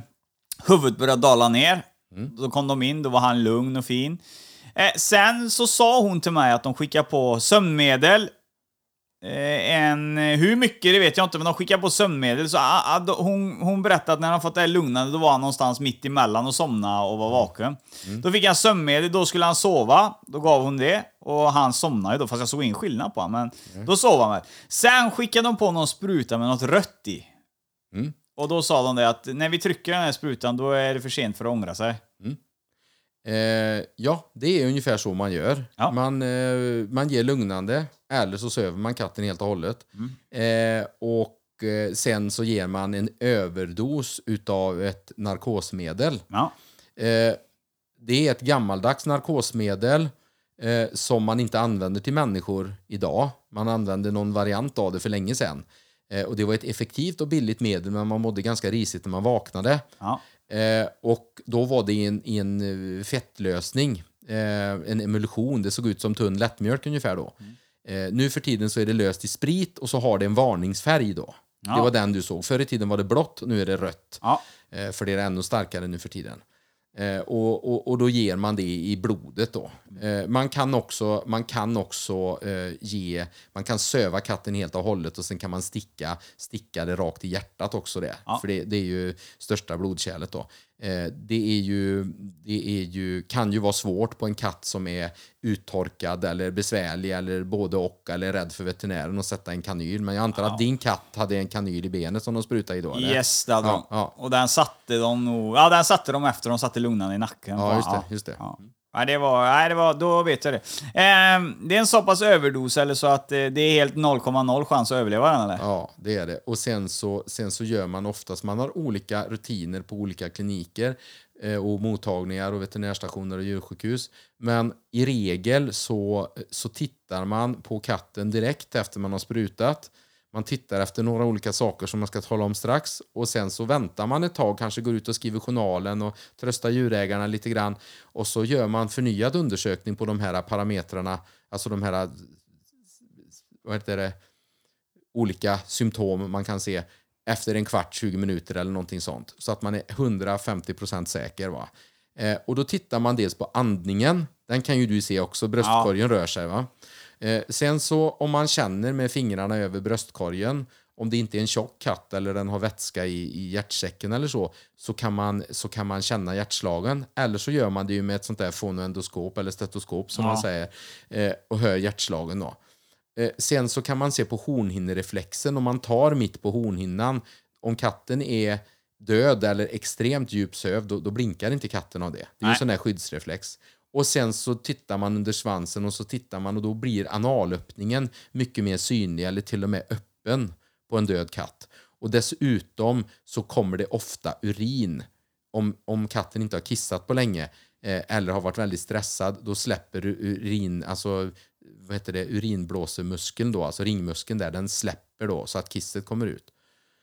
huvudet började dala ner. Då kom de in, då var han lugn och fin. Eh, sen så sa hon till mig att de skickar på sömnmedel. Eh, en, hur mycket det vet jag inte, men de skickar på sömnmedel. Så, ah, ah, hon, hon berättade att när han fått det här lugnande, då var han någonstans mitt emellan och somna och var vaken. Då fick han sömnmedel, då skulle han sova. Då gav hon det. Och han somnade ju då, fast jag såg ingen skillnad på honom. Men då sov han väl. Sen skickade de på någon spruta med något rött i. Och då sa de det att när vi trycker den här sprutan, då är det för sent för att ångra sig. Eh, ja, det är ungefär så man gör. Ja. Man, eh, man ger lugnande, eller så söver man katten helt och hållet. Eh, och eh, sen så ger man en överdos utav ett narkosmedel. Ja. Eh, det är ett gammaldags narkosmedel eh, som man inte använder till människor idag. Man använde någon variant av det för länge sedan. Och det var ett effektivt och billigt medel, men man mådde ganska risigt när man vaknade. Ja. Eh, och då var det i en, i en eh, fettlösning, eh, en emulsion. Det såg ut som tunn lättmjölk ungefär då. Eh, nu för tiden så är det löst i sprit och så har det en varningsfärg då. Ja. Det var den du såg. Förr i tiden var det blått, nu är det rött. Ja. Eh, för det är ännu starkare nu för tiden. Eh, och, och, och då ger man det i blodet då. Eh, man kan också, man kan också eh, ge, man kan söva katten helt och hållet och sen kan man sticka, sticka det rakt i hjärtat också det. Ja. För det, det är ju största blodkärlet då. Eh, det är ju, det är ju, kan ju vara svårt på en katt som är uttorkad eller besvärlig eller både och eller rädd för veterinären att sätta en kanyl. Men jag antar att din katt hade en kanyl i benet som de sprutade i då? Eller? Yes, det hade Ja, de. ja. Och den satte de nog... Ja, den satte de efter de satte lugnande i nacken. Ja, just det, just det. Ja. Nej, det var... Nej, det var... Då vet jag det. Eh, det är en så pass överdos eller så att eh, det är helt 0,0 chans att överleva den eller? Ja, det är det. Och sen så, sen så gör man oftast, man har olika rutiner på olika kliniker eh, och mottagningar och veterinärstationer och djursjukhus. Men i regel så, så tittar man på katten direkt efter man har sprutat. Man tittar efter några olika saker som man ska tala om strax och sen så väntar man ett tag, kanske går ut och skriver journalen och tröstar djurägarna lite grann och så gör man förnyad undersökning på de här parametrarna, alltså de här vad heter det, olika symptom man kan se efter en kvart, 20 minuter eller någonting sånt. Så att man är 150% säker. Va? Eh, och då tittar man dels på andningen. Den kan ju du se också, bröstkorgen rör sig. Va? Eh, sen så om man känner med fingrarna över bröstkorgen om det inte är en tjock katt eller den har vätska i, i hjärtsäcken eller så, så kan, man, så kan man känna hjärtslagen. Eller så gör man det ju med ett sånt där fonoendoskop eller stetoskop som man säger eh, och hör hjärtslagen. Då. Eh, sen så kan man se på hornhinnereflexen om man tar mitt på hornhinnan. Om katten är död eller extremt djup sövd, då, då blinkar inte katten av det. Det är ju en Nej. sån där skyddsreflex. Och sen så tittar man under svansen och så tittar man och då blir analöppningen mycket mer synlig eller till och med öppen på en död katt. Och dessutom så kommer det ofta urin. Om, om katten inte har kissat på länge eh, eller har varit väldigt stressad, då släpper urin, alltså vad heter det, urinblåsemuskeln då, alltså ringmuskeln där, den släpper då så att kisset kommer ut.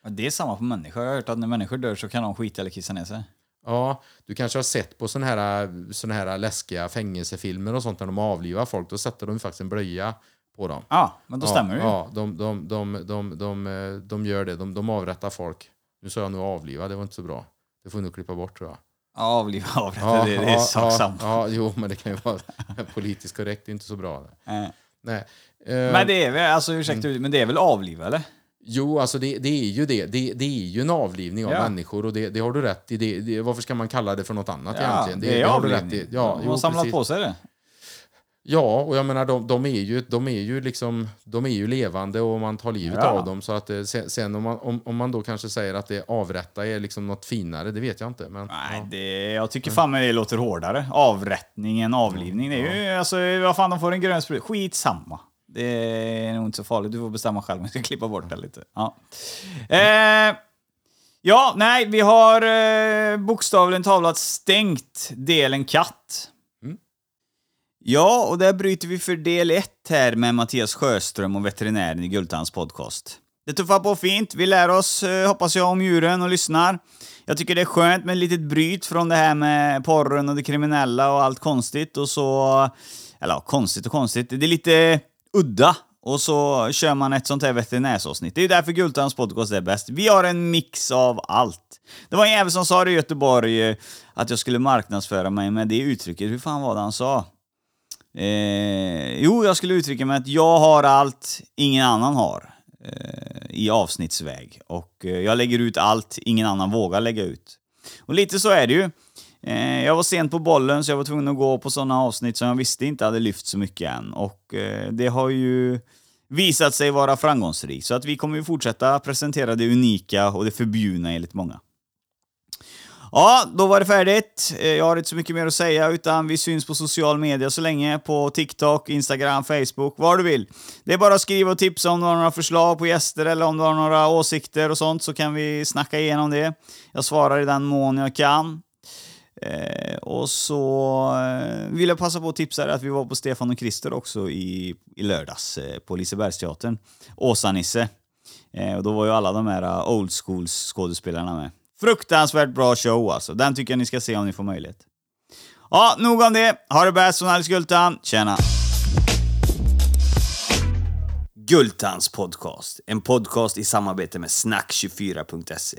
Det är samma på människor. Jag har hört att när människor dör så kan de skita eller kissa ner sig. Ja, du kanske har sett på såna här, såna här läskiga fängelsefilmer och sånt när de avlivar folk, då sätter de faktiskt en blöja på dem. Ja, men då stämmer det ju. Ja, de, de, de, de, de, de gör det. De, de avrättar folk. Nu sa jag nog avliva, det var inte så bra. Det får vi nog klippa bort tror jag. Ja, avliva avrätta, det, det är sak ja, samma. ja, jo, men det kan ju vara politiskt korrekt. Det är inte så bra. Eh, Nej. Eh, Men det är väl, alltså ursäkta, men det är väl avliva eller? Jo, alltså det, det är ju det. det. Det är ju en avlivning av Ja. människor och det, det har du rätt i. Det, varför ska man kalla det för något annat Ja, egentligen? det är har du rätt avlivning. i. Ja, de jo, har samlat precis. på sig det. Ja, och jag menar de, de, är ju, de, är ju liksom, de är ju levande och man tar livet Ja. av dem. Så att, eh, sen, sen om, man, om, om man då kanske säger att det avrätta är liksom något finare, det vet jag inte. Men, Nej, ja. det, jag tycker fan med det låter hårdare. Avrättning än avlivning. Det är ju, alltså, vad fan, de får en grön spruta. Skitsamma. Det är nog inte så farligt. Du får bestämma själv om jag ska klippa bort det lite. Ja, eh, ja nej, vi har eh, bokstavligen talat stängt delen katt. Ja, och där bryter vi för del ett här med Mattias Sjöström och veterinären i Gultans podcast. Det tuffar på fint. Vi lär oss, eh, hoppas jag, om djuren och lyssnar. Jag tycker det är skönt med ett litet bryt från det här med porren och det kriminella och allt konstigt och så... Eller ja, konstigt och konstigt. Det är lite udda. Och så kör man ett sånt här veterinärsavsnitt. Det är ju därför Gultans podcast är bäst. Vi har en mix av allt. Det var en jävel som sa det i Göteborg, eh, att jag skulle marknadsföra mig med det uttrycket. Hur fan var det han sa? Eh, jo, jag skulle uttrycka mig att jag har allt ingen annan har eh, i avsnittsväg. Och eh, jag lägger ut allt ingen annan vågar lägga ut. Och lite så är det ju. Eh, jag var sent på bollen så jag var tvungen att gå på sådana avsnitt som jag visste inte hade lyft så mycket än. Och eh, det har ju visat sig vara framgångsrikt. Så att vi kommer ju fortsätta presentera det unika och det förbjudna enligt många. Ja, då var det färdigt. Eh, jag har inte så mycket mer att säga, utan vi syns på social media så länge. På TikTok, Instagram, Facebook, var du vill. Det är bara att skriva och tipsa om du har några förslag på gäster eller om du har några åsikter och sånt så kan vi snacka igenom det. Jag svarar i den mån jag kan. Eh, och så eh, vill jag passa på att tipsa dig att vi var på Stefan och Krister också i, i lördags eh, på Lisebergsteatern. Åsa-Nisse. Eh, och då var ju alla de här eh, old school-skådespelarna med. Fruktansvärt bra show alltså. Den tycker jag ni ska se om ni får möjlighet. Ja, nog om det. Ha det bäst från Alice Gultan. Tjena! Gultans podcast. En podcast i samarbete med snack24.se.